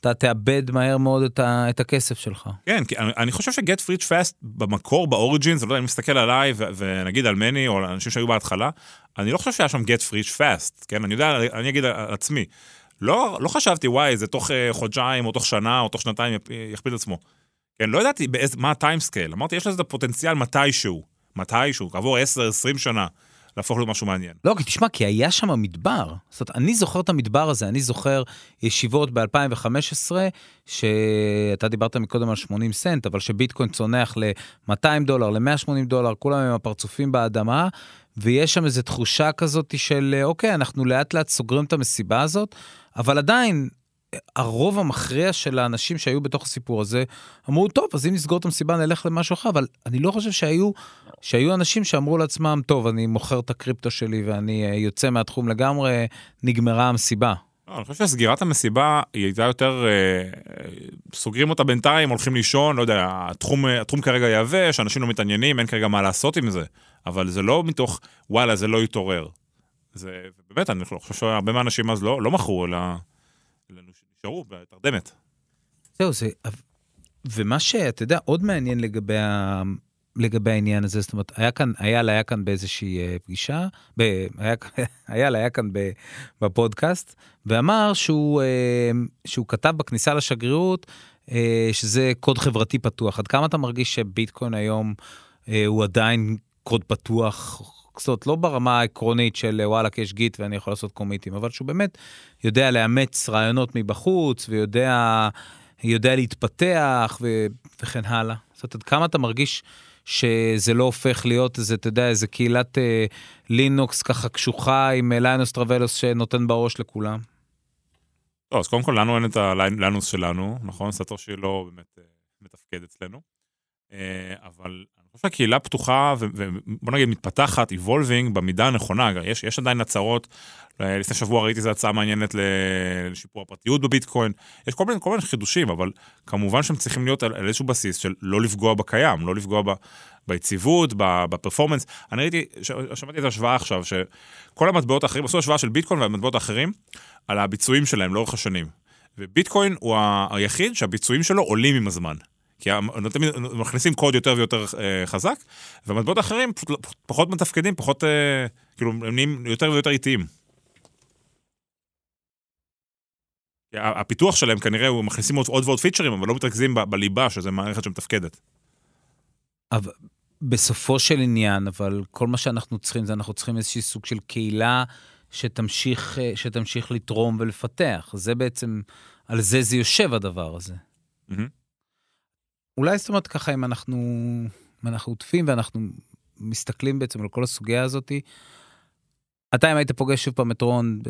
אתה תאבד מהר מאוד את, ה- את הכסף שלך. כן, כי אני, אני חושב ש-get rich fast במקור, ב origins, לא יודע, אני מסתכל עליי ו- ונגיד על מני או על אנשים שהיו בהתחלה, אני לא חושב שהיה שם get rich fast, כן? אני יודע, אני אגיד על עצמי. לא, לא חשבתי, וואי, זה תוך אה, חודשיים או תוך שנה או תוך שנתיים יכפיל את עצמו. כן, לא ידעתי באיז, מה ה time scale. אמרתי, יש לזה פוטנציאל מתישהו. מתישהו, כעבור 10-20 שנה, להפוך להיות משהו מעניין. לא, כי תשמע, כי היה שם מדבר. זאת אומרת, אני זוכר את המדבר הזה, אני זוכר ישיבות ב-2015, שאתה דיברת מקודם על 80 סנט, אבל שביטקוין צונח ל-200 דולר, ל-180 דולר, כולם עם הפרצופים באדמה, ויש שם איזו תחושה כזאת של, אוקיי, אנחנו לאט לאט סוגרים את המסיבה הזאת, אבל עדיין, הרוב המכריע של האנשים שהיו בתוך הסיפור הזה אמרו, טוב, אז אם נסגור את המסיבה נלך למשהו אחר, אבל אני לא חושב שהיו, שהיו אנשים שאמרו לעצמם, טוב, אני מוכר את הקריפטו שלי ואני אה, יוצא מהתחום לגמרי, נגמרה המסיבה. לא, אני חושב שסגירת המסיבה היא הייתה יותר, אה, סוגרים אותה בינתיים, הולכים לישון, לא יודע, התחום, התחום כרגע יבש, אנשים לא מתעניינים, אין כרגע מה לעשות עם זה, אבל זה לא מתוך, וואלה, זה לא יתעורר. זה באמת, אני חושב שהרבה מהאנשים אז לא, לא מכרו, אלא נשארו בתרדמת. זהו, זה... ומה שאתה יודע, עוד מעניין לגבי, ה... לגבי העניין הזה, זאת אומרת, היה כאן, אייל היה כאן באיזושהי אה, פגישה, ב... היה... [laughs] אייל היה כאן ב... בפודקאסט, ואמר שהוא, אה, שהוא כתב בכניסה לשגרירות אה, שזה קוד חברתי פתוח. עד כמה אתה מרגיש שביטקוין היום הוא עדיין קוד פתוח אומרת, לא ברמה העקרונית של וואלה, יש גיט ואני יכול לעשות קומיטים, אבל שהוא באמת יודע לאמץ רעיונות מבחוץ, ויודע יודע להתפתח ו, וכן הלאה. זאת אומרת, עד כמה אתה מרגיש שזה לא הופך להיות איזה, אתה יודע, איזה קהילת אה, לינוקס ככה קשוחה עם לינוס טורבלדס שנותן בראש לכולם? לא, אז קודם כל לנו אין את הלינוס שלנו, נכון? סטושי לא באמת אה, מתפקד אצלנו. אה, אבל חושב שהקהילה פתוחה ובוא נגיד מתפתחת, evolving במידה הנכונה, יש, יש עדיין הצעות, לפני שבוע ראיתי איזו הצעה מעניינת לשיפור הפרטיות בביטקוין, יש כל מיני, כל מיני חידושים, אבל כמובן שהם צריכים להיות על, על איזשהו בסיס של לא לפגוע בקיים, לא לפגוע ב, ביציבות, בפרפורמנס. אני ראיתי, שמעתי את ההשוואה עכשיו, שכל המטבעות האחרים, עשו השוואה של ביטקוין והמטבעות האחרים, על הביצועים שלהם לאורך השנים. וביטקוין הוא היחיד שהביצועים שלו עולים עם הזמן. כי תמיד מכניסים קוד יותר ויותר אה, חזק, ומטבעות אחרים פשוט, לא, פחות מתפקדים, פחות, אה, כאילו, הם נהיים יותר ויותר איטיים. הפיתוח שלהם כנראה, הוא מכניסים עוד, עוד ועוד פיצ'רים, אבל לא מתרכזים ב, בליבה, שזה מערכת שמתפקדת. אבל בסופו של עניין, אבל כל מה שאנחנו צריכים זה אנחנו צריכים איזשהו סוג של קהילה שתמשיך, אה, שתמשיך לתרום ולפתח. זה בעצם, על זה זה יושב הדבר הזה. Mm-hmm. אולי זאת אומרת ככה, אם אנחנו, אם אנחנו עוטפים ואנחנו מסתכלים בעצם על כל הסוגיה הזאתי, אתה אם היית פוגש שוב פעם את רון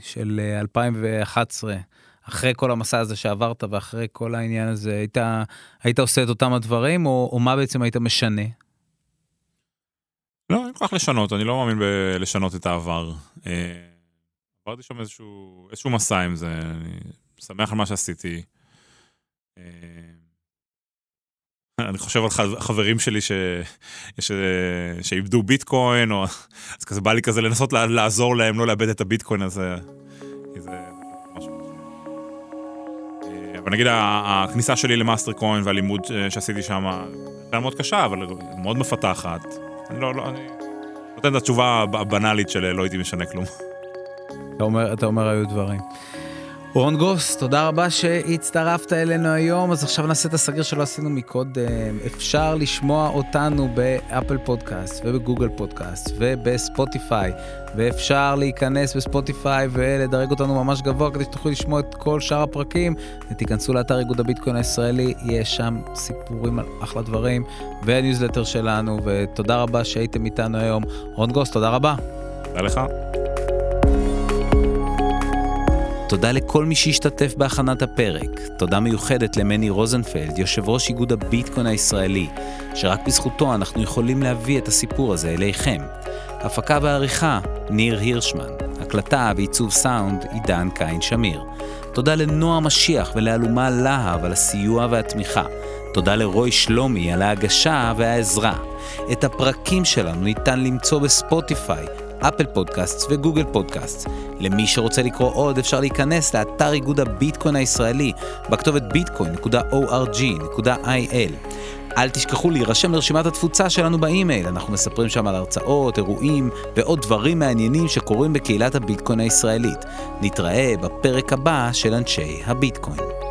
של 2011, אחרי כל המסע הזה שעברת ואחרי כל העניין הזה, היית, היית עושה את אותם הדברים, או, או מה בעצם היית משנה? לא, אין כל כך לשנות, אני לא מאמין בלשנות את העבר. עברתי שם איזשהו, איזשהו מסע עם זה, אני שמח על מה שעשיתי. אני חושב על חברים שלי ש... ש... שאיבדו ביטקוין, או... אז כזה בא לי כזה לנסות לעזור להם לא לאבד את הביטקוין הזה. זה... אבל נגיד הכניסה שלי ל Mastercoin והלימוד שעשיתי שם הייתה מאוד קשה, אבל מאוד מפתחת. אני לא, לא, אני נותן את התשובה הבנאלית של לא הייתי משנה כלום. אתה אומר, אתה אומר היו דברים. רון גרוס, תודה רבה שהצטרפת אלינו היום. אז עכשיו נעשה את הסגיר שלא עשינו מקודם. אפשר לשמוע אותנו באפל פודקאסט ובגוגל פודקאסט ובספוטיפיי, ואפשר להיכנס בספוטיפיי ולדרג אותנו ממש גבוה כדי שתוכלו לשמוע את כל שאר הפרקים. ותיכנסו לאתר איגוד הביטקוין הישראלי, יש שם סיפורים על אחלה דברים, והניוזלטר שלנו, ותודה רבה שהייתם איתנו היום. רון גרוס, תודה רבה. תודה לך. תודה לכל מי שהשתתף בהכנת הפרק. תודה מיוחדת למני רוזנפלד, יושב ראש איגוד הביטקוין הישראלי, שרק בזכותו אנחנו יכולים להביא את הסיפור הזה אליכם. הפקה ועריכה, ניר הירשמן. הקלטה ועיצוב סאונד, עידן קין שמיר. תודה לנועה משיח ולאלומה להב על הסיוע והתמיכה. תודה לרוי שלומי על ההגשה והעזרה. את הפרקים שלנו ניתן למצוא בספוטיפיי, אפל פודקאסט וגוגל פודקאסט. למי שרוצה לקרוא עוד אפשר להיכנס לאתר איגוד הביטקוין הישראלי בכתובת bitcoin.org.il. אל תשכחו להירשם לרשימת התפוצה שלנו באימייל, אנחנו מספרים שם על הרצאות, אירועים ועוד דברים מעניינים שקורים בקהילת הביטקוין הישראלית. נתראה בפרק הבא של אנשי הביטקוין.